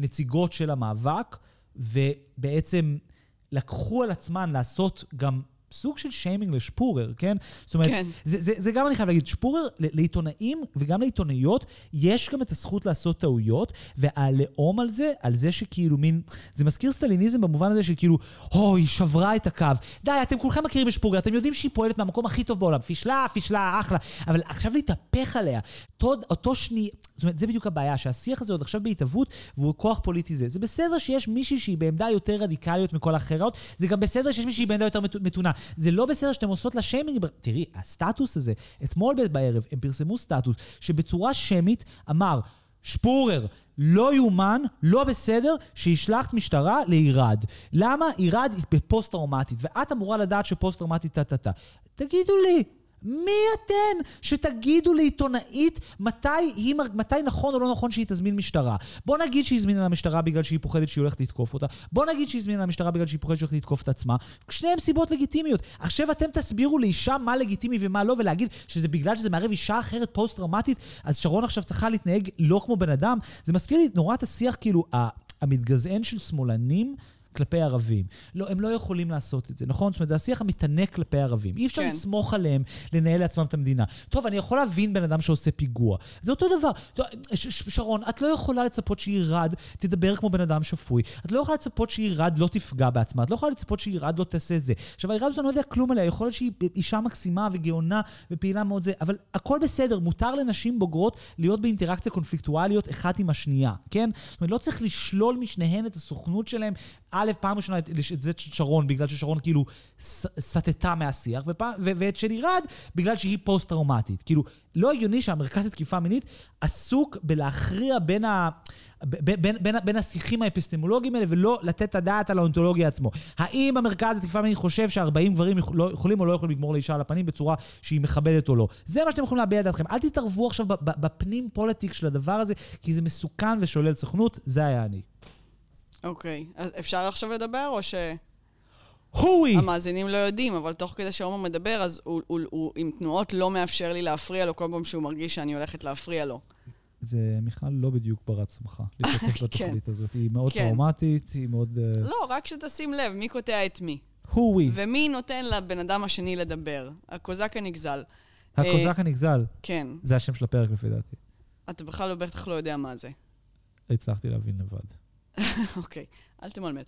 כנציגות של המאבק, ובעצם לקחו על עצמן לעשות גם סוג של שיימינג לשפורר, כן? זאת אומרת, כן. זה, זה, זה גם אני חייב להגיד, שפורר, לעיתונאים וגם לעיתונאיות, יש גם את הזכות לעשות טעויות, והלאום על זה, על זה שכאילו מין, זה מזכיר סטליניזם במובן הזה שכאילו, הו, היא שברה את הקו. די, אתם כולכם מכירים בשפורר, אתם יודעים שהיא פועלת מהמקום הכי טוב בעולם. פישלה, פישלה, אחלה. אבל עכשיו להתהפך עליה, אותו, אותו שני... זאת אומרת, זה בדיוק הבעיה, שהשיח הזה עוד עכשיו בהתהוות, והוא כוח פוליטי זה. זה בסדר שיש מישהי שהיא בעמדה יותר רדיקליות מכל האחרות, זה גם בסדר שיש מישהי בעמדה יותר מת- מתונה. זה לא בסדר שאתם עושות לה שיימינג. תראי, הסטטוס הזה, אתמול בערב הם פרסמו סטטוס שבצורה שמית אמר, שפורר, לא יאומן, לא בסדר, שישלח משטרה לעירד. למה? עירד היא בפוסט-טראומטית, ואת אמורה לדעת שפוסט-טראומטית טה-טה-טה. תגידו לי, מי אתן שתגידו לעיתונאית מתי, היא, מתי נכון או לא נכון שהיא תזמין משטרה? בוא נגיד שהיא הזמינה למשטרה בגלל שהיא פוחדת שהיא הולכת לתקוף אותה. בוא נגיד שהיא הזמינה למשטרה בגלל שהיא פוחדת שהיא הולכת לתקוף את עצמה. שניהם סיבות לגיטימיות. עכשיו אתם תסבירו לאישה מה לגיטימי ומה לא, ולהגיד שזה בגלל שזה מערב אישה אחרת פוסט-טראומטית, אז שרון עכשיו צריכה להתנהג לא כמו בן אדם. זה מזכיר לי נורא את השיח, כאילו, המתגזען של שמאלנים. כלפי ערבים. לא, הם לא יכולים לעשות את זה, נכון? זאת אומרת, זה השיח המתענק כלפי ערבים. אי אפשר כן. לסמוך עליהם לנהל לעצמם את המדינה. טוב, אני יכול להבין בן אדם שעושה פיגוע. זה אותו דבר. ש- ש- שרון, את לא יכולה לצפות שעירד תדבר כמו בן אדם שפוי. את לא יכולה לצפות שעירד לא תפגע בעצמה. את לא יכולה לצפות שעירד לא תעשה זה. עכשיו, העירד הזאת, אני לא יודע כלום עליה. יכול להיות שהיא אישה מקסימה וגאונה ופעילה מאוד זה, אבל הכל בסדר. מותר לנשים בוגרות להיות באינטראקציה קונפליקטואליות אחת עם השנייה, כן? זאת אומרת, לא צריך לשלול משניהן את הסוכנות שלהם. א', פעם ראשונה את את זה שרון, בגלל ששרון כאילו סטתה מהשיח, ופעם, ו- ואת של עירד, בגלל שהיא פוסט-טראומטית. כאילו, לא הגיוני שהמרכז לתקיפה מינית עסוק בלהכריע בין ה... בין, בין, בין השיחים האפיסטמולוגיים האלה ולא לתת את הדעת על האונתולוגיה עצמו. האם המרכז לתקיפה מינית חושב ש-40 גברים לא, יכולים או לא יכולים לגמור לאישה על הפנים בצורה שהיא מכבדת או לא? זה מה שאתם יכולים להביע את דעתכם. אל תתערבו עכשיו בפנים פוליטיק של הדבר הזה, כי זה מסוכן ושולל סוכנות. זה היה אני. אוקיי. אז אפשר עכשיו לדבר, או הואי! שהמאזינים לא יודעים, אבל תוך כדי שעומר מדבר, אז הוא, הוא, הוא עם תנועות לא מאפשר לי להפריע לו כל פעם שהוא מרגיש שאני הולכת להפריע לו. זה מיכל לא בדיוק ברת שמחה להשתתף בתוכנית הזאת. היא מאוד כן. טראומטית, היא מאוד... אה, לא, רק שתשים לב, מי קוטע את מי. הואי! ומי נותן לבן אדם השני לדבר. הקוזק הנגזל. הקוזק הנגזל, כן. זה השם של הפרק לפי דעתי. אתה בכלל לא- בטח לא יודע מה זה. הצלחתי להבין לבד. אוקיי, אל תמלמל.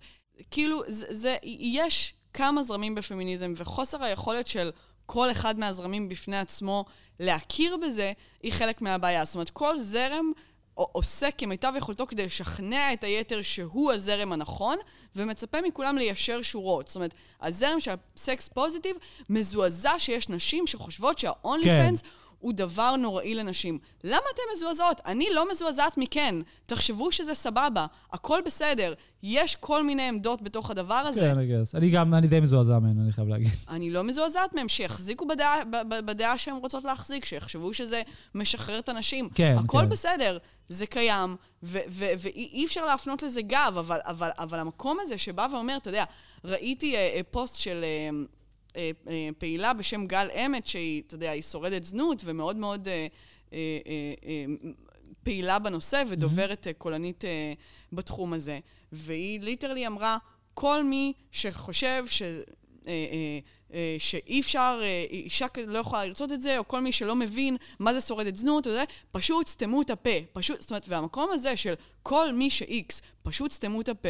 כאילו, זה, זה, יש כמה זרמים בפמיניזם, וחוסר היכולת של כל אחד מהזרמים בפני עצמו להכיר בזה, היא חלק מהבעיה. זאת אומרת, כל זרם עושה כמיטב יכולתו כדי לשכנע את היתר שהוא הזרם הנכון, ומצפה מכולם ליישר שורות. זאת אומרת, הזרם של הסקס פוזיטיב מזועזע שיש נשים שחושבות שהאונלי כן. הוא דבר נוראי לנשים. למה אתן מזועזעות? אני לא מזועזעת מכן. תחשבו שזה סבבה, הכל בסדר. יש כל מיני עמדות בתוך הדבר הזה. כן, אני guess. אני גם, אני די מזועזע ממנו, אני חייב להגיד. אני לא מזועזעת מהם, שיחזיקו בדעה, בדעה שהן רוצות להחזיק, שיחשבו שזה משחרר את הנשים. כן, הכל כן. בסדר, זה קיים, ואי אפשר להפנות לזה גב, אבל, אבל, אבל המקום הזה שבא ואומר, אתה יודע, ראיתי אה, אה, פוסט של אה, פעילה בשם גל אמת, שהיא, אתה יודע, היא שורדת זנות ומאוד מאוד אה, אה, אה, אה, פעילה בנושא ודוברת אה, קולנית אה, בתחום הזה. והיא literally אמרה, כל מי שחושב ש... אה, אה, אה, שאי אפשר, אה, אישה לא יכולה לרצות את זה, או כל מי שלא מבין מה זה שורדת זנות, וזה, פשוט סתמו את הפה. פשוט, זאת אומרת, והמקום הזה של כל מי ש-X, פשוט סתמו את הפה,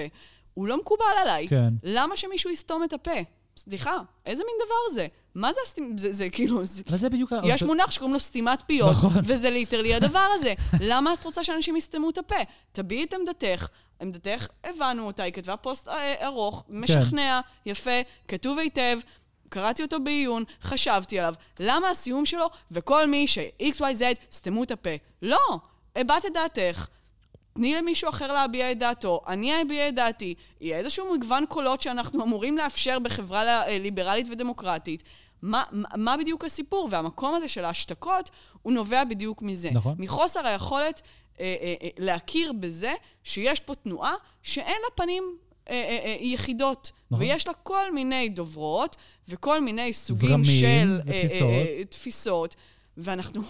הוא לא מקובל עליי. כן. למה שמישהו יסתום את הפה? סליחה, איזה מין דבר זה? מה זה הסתימה? זה, זה כאילו... זה... אבל זה בדיוק... יש מונח שקוראים לו סתימת פיות, נכון. וזה literally הדבר הזה. למה את רוצה שאנשים יסתמו את הפה? תביעי את עמדתך. עמדתך, הבנו אותה, היא כתבה פוסט אה, ארוך, משכנע, יפה, כתוב היטב. קראתי אותו בעיון, חשבתי עליו. למה הסיום שלו, וכל מי ש-XYZ, סתמו את הפה? לא! הבעת את דעתך. תני למישהו אחר להביע את דעתו, אני אביע את דעתי. יהיה איזשהו מגוון קולות שאנחנו אמורים לאפשר בחברה אה, ליברלית ודמוקרטית. מה, מה בדיוק הסיפור? והמקום הזה של ההשתקות, הוא נובע בדיוק מזה. נכון. מחוסר היכולת אה, אה, אה, להכיר בזה שיש פה תנועה שאין לה פנים אה, אה, אה, יחידות. נכון. ויש לה כל מיני דוברות וכל מיני סוגים זרמים של אה, ותפיסות. אה, אה, תפיסות, ואנחנו,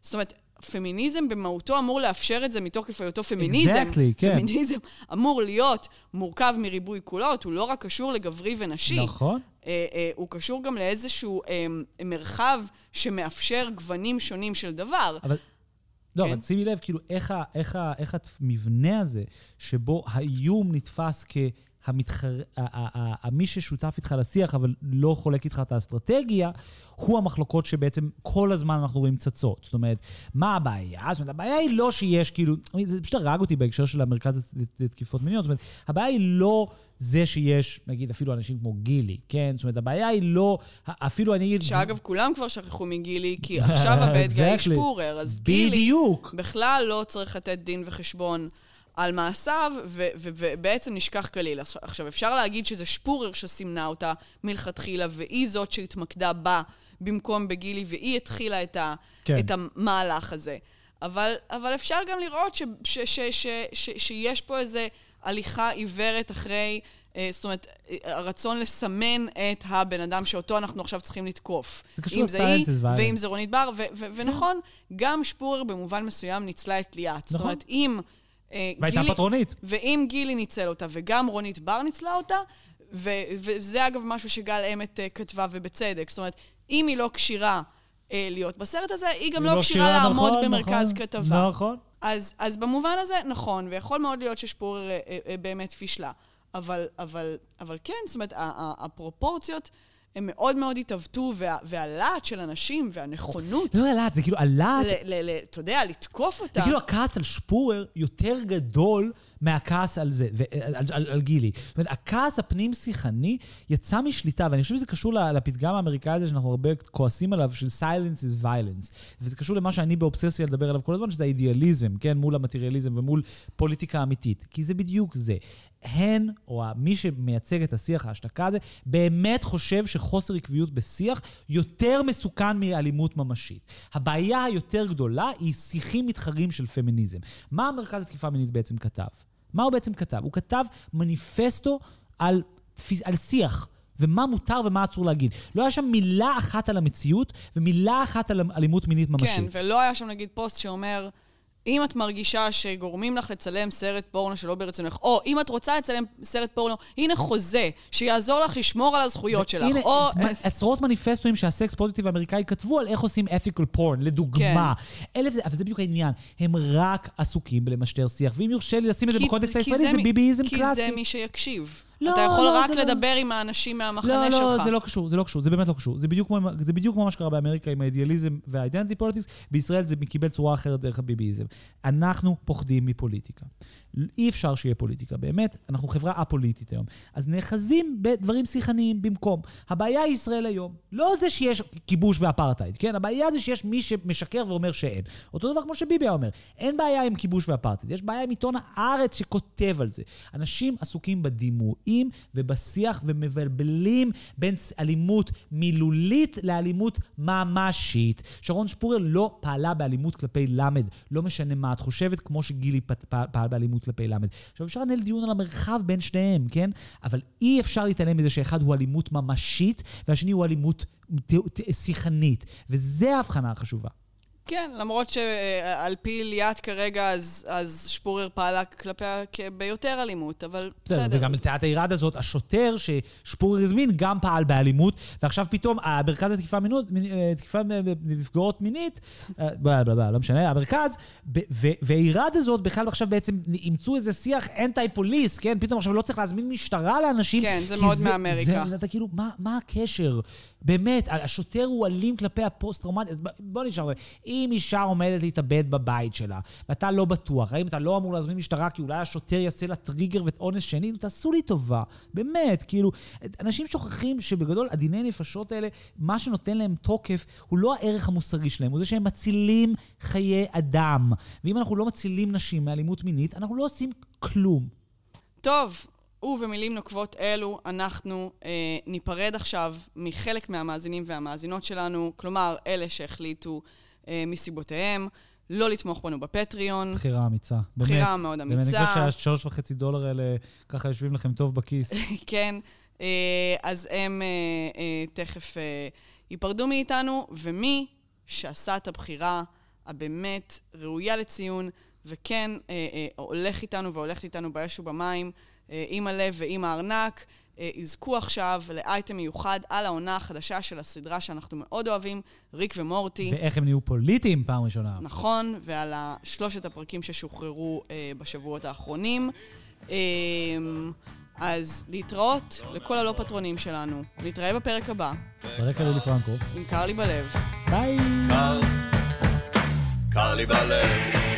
זאת אומרת, פמיניזם במהותו אמור לאפשר את זה מתוקף היותו פמיניזם. Exactly, כן. פמיניזם אמור להיות מורכב מריבוי קולות, הוא לא רק קשור לגברי ונשי. נכון. אה, אה, הוא קשור גם לאיזשהו אה, מרחב שמאפשר גוונים שונים של דבר. אבל... לא, כן. אבל שימי לב, כאילו, איך, ה, איך, ה, איך המבנה הזה, שבו האיום נתפס כהמתחר... ה- ה- ה- ה- מי ששותף איתך לשיח, אבל לא חולק איתך את האסטרטגיה, הוא המחלוקות שבעצם כל הזמן אנחנו רואים צצות. זאת אומרת, מה הבעיה? זאת אומרת, הבעיה היא לא שיש, כאילו, זה פשוט הרג אותי בהקשר של המרכז לת- לתקיפות מיניות. זאת אומרת, הבעיה היא לא זה שיש, נגיד, אפילו אנשים כמו גילי, כן? זאת אומרת, הבעיה היא לא, אפילו אני אגיד... שאגב, כולם כבר שכחו מגילי, כי עכשיו הבית גיא. שפורר, אז גילי בדיוק. בכלל לא צריך לתת דין וחשבון על מעשיו, ו- ו- ובעצם נשכח כליל. עכשיו- אפשר להגיד שזה שפורר שסימנה אותה מלכתחילה, והיא זאת שהתמקדה בה במקום בגילי, והיא התחילה את, ה- כן. את המהלך הזה. אבל, אבל אפשר גם לראות ש- ש- ש- ש- ש- שיש פה איזו הליכה עיוורת אחרי... אה, זאת אומרת, הרצון לסמן את הבן אדם שאותו אנחנו עכשיו צריכים לתקוף. זה קשור אם זה היא, ל-silence is violence. ואם זה רונית בר, ו- ו- ונכון, גם שפורר במובן מסוים ניצלה את ליאת. זאת נכון. אומרת, אם... אה, והייתה גילי- פטרונית. ואם גילי ניצל אותה וגם רונית בר ניצלה אותה, ו- וזה אגב משהו שגל אמת אה, כתבה ובצדק. זאת אומרת, אם היא לא כשירה אה, להיות בסרט הזה, היא גם היא לא כשירה לעמוד נכון, במרכז נכון, כתבה. נכון. אז, אז במובן הזה, נכון, ויכול מאוד להיות ששפורר אה, אה, אה, באמת פישלה. אבל, אבל, אבל כן, זאת אומרת, ה- ה- הפרופורציות הן מאוד מאוד התעוותו, וה, והלהט של אנשים והנכונות, לא הלהט, זה כאילו הלהט, אתה יודע, לתקוף אותה. זה כאילו הכעס על שפורר יותר גדול מהכעס על זה, ו- על, על, על, על גילי. זאת אומרת, הכעס הפנים-שיחני יצא משליטה, ואני חושב שזה קשור לפתגם האמריקאי הזה שאנחנו הרבה כועסים עליו, של silence is violence. וזה קשור למה שאני באובססיה לדבר עליו כל הזמן, שזה האידיאליזם, כן? מול המטריאליזם ומול פוליטיקה אמיתית. כי זה בדיוק זה. הן, או מי שמייצג את השיח ההשתקה הזה, באמת חושב שחוסר עקביות בשיח יותר מסוכן מאלימות ממשית. הבעיה היותר גדולה היא שיחים מתחרים של פמיניזם. מה המרכז לתקיפה מינית בעצם כתב? מה הוא בעצם כתב? הוא כתב מניפסטו על, על שיח. ומה מותר ומה אסור להגיד. לא היה שם מילה אחת על המציאות ומילה אחת על אלימות מינית ממשית. כן, ולא היה שם נגיד פוסט שאומר, אם את מרגישה שגורמים לך לצלם סרט פורנו שלא ברצונך, או אם את רוצה לצלם סרט פורנו, הנה חוזה שיעזור לך לשמור על הזכויות שלך. הנה, או... עש- עשרות מניפסטוים שהסקס פוזיטיב האמריקאי כתבו על איך עושים ethical porn, לדוגמה. כן. אלף זה, אבל זה בדיוק העניין. הם רק עסוקים בלמשטר שיח, ואם יורשה לי לשים את זה כי- בקונטקסט כי הישראלי, זה ביביזם כי קלאסי. זה מי שיקשיב. לא, אתה יכול לא, רק לא- לדבר עם האנשים מהמחנה לא, שלך. לא, זה לא קשור, זה לא קשור, זה באמת לא קשור. זה בדיוק כמו, זה בדיוק כמו מה שקרה באמריקה עם האידיאליזם וה identity politics, בישראל זה קיבל צורה אחרת דרך הביביזם. אנחנו פוחדים מפוליטיקה. אי אפשר שיהיה פוליטיקה, באמת, אנחנו חברה א-פוליטית היום. אז נאחזים בדברים שיחניים במקום. הבעיה היא ישראל היום. לא זה שיש כיבוש ואפרטהייד, כן? הבעיה זה שיש מי שמשקר ואומר שאין. אותו דבר כמו שביבי אומר, אין בעיה עם כיבוש ואפרטהייד, יש בעיה עם עיתון הארץ שכותב על זה. אנשים עסוקים בדימויים ובשיח ומבלבלים בין אלימות מילולית לאלימות ממשית. שרון שפורר לא פעלה באלימות כלפי למד, לא משנה מה את חושבת, כמו שגילי פעל באלימות כלפי למד. עכשיו אפשר לנהל דיון על המרחב בין שניהם, כן? אבל אי אפשר להתעלם מזה שאחד הוא אלימות ממשית והשני הוא אלימות שיחנית, וזה ההבחנה החשובה. כן, למרות שעל פי ליאת כרגע, אז, אז שפורר פעלה כלפיה ביותר אלימות, אבל בסדר, בסדר. וגם בתיאת הירד הזאת, השוטר ששפורר הזמין גם פעל באלימות, ועכשיו פתאום המרכז לתקיפה מינות, מינ- אה, תקיפה נפגעות מינית, אה, בלה בלה בלה, לא משנה, המרכז, ב- ו- והירד הזאת בכלל עכשיו בעצם אימצו איזה שיח anti police, כן? פתאום עכשיו לא צריך להזמין משטרה לאנשים. כן, זה מאוד מאמריקה. זה, אתה כאילו, מה, מה הקשר? באמת, השוטר הוא אלים כלפי הפוסט-טראומטי, אז בוא נשאר, אם אישה עומדת להתאבד בבית שלה, ואתה לא בטוח, האם אתה לא אמור להזמין משטרה כי אולי השוטר יעשה לה טריגר ואונס שני? תעשו לי טובה, באמת, כאילו, אנשים שוכחים שבגדול הדיני נפשות האלה, מה שנותן להם תוקף הוא לא הערך המוסרי שלהם, הוא זה שהם מצילים חיי אדם. ואם אנחנו לא מצילים נשים מאלימות מינית, אנחנו לא עושים כלום. טוב, ובמילים נוקבות אלו, אנחנו אה, ניפרד עכשיו מחלק מהמאזינים והמאזינות שלנו, כלומר, אלה שהחליטו מסיבותיהם לא לתמוך בנו בפטריון. בחירה אמיצה. בחירה באמת. מאוד באמת, אמיצה. אני חושב שהשלוש וחצי דולר האלה ככה יושבים לכם טוב בכיס. כן, אה, אז הם אה, אה, תכף אה, ייפרדו מאיתנו, ומי שעשה את הבחירה הבאמת ראויה לציון, וכן אה, אה, הולך איתנו והולכת איתנו באש ובמים, אה, עם הלב ועם הארנק, אה, יזכו עכשיו לאייטם מיוחד על העונה החדשה של הסדרה שאנחנו מאוד אוהבים, ריק ומורטי. ואיך הם נהיו פוליטיים פעם ראשונה. נכון, ועל שלושת הפרקים ששוחררו אה, בשבועות האחרונים. אה, אז להתראות לכל הלא פטרונים שלנו. נתראה בפרק הבא, ברקע לילי פרנקו. עם קר לי בלב. ביי! קר, קר לי בלב.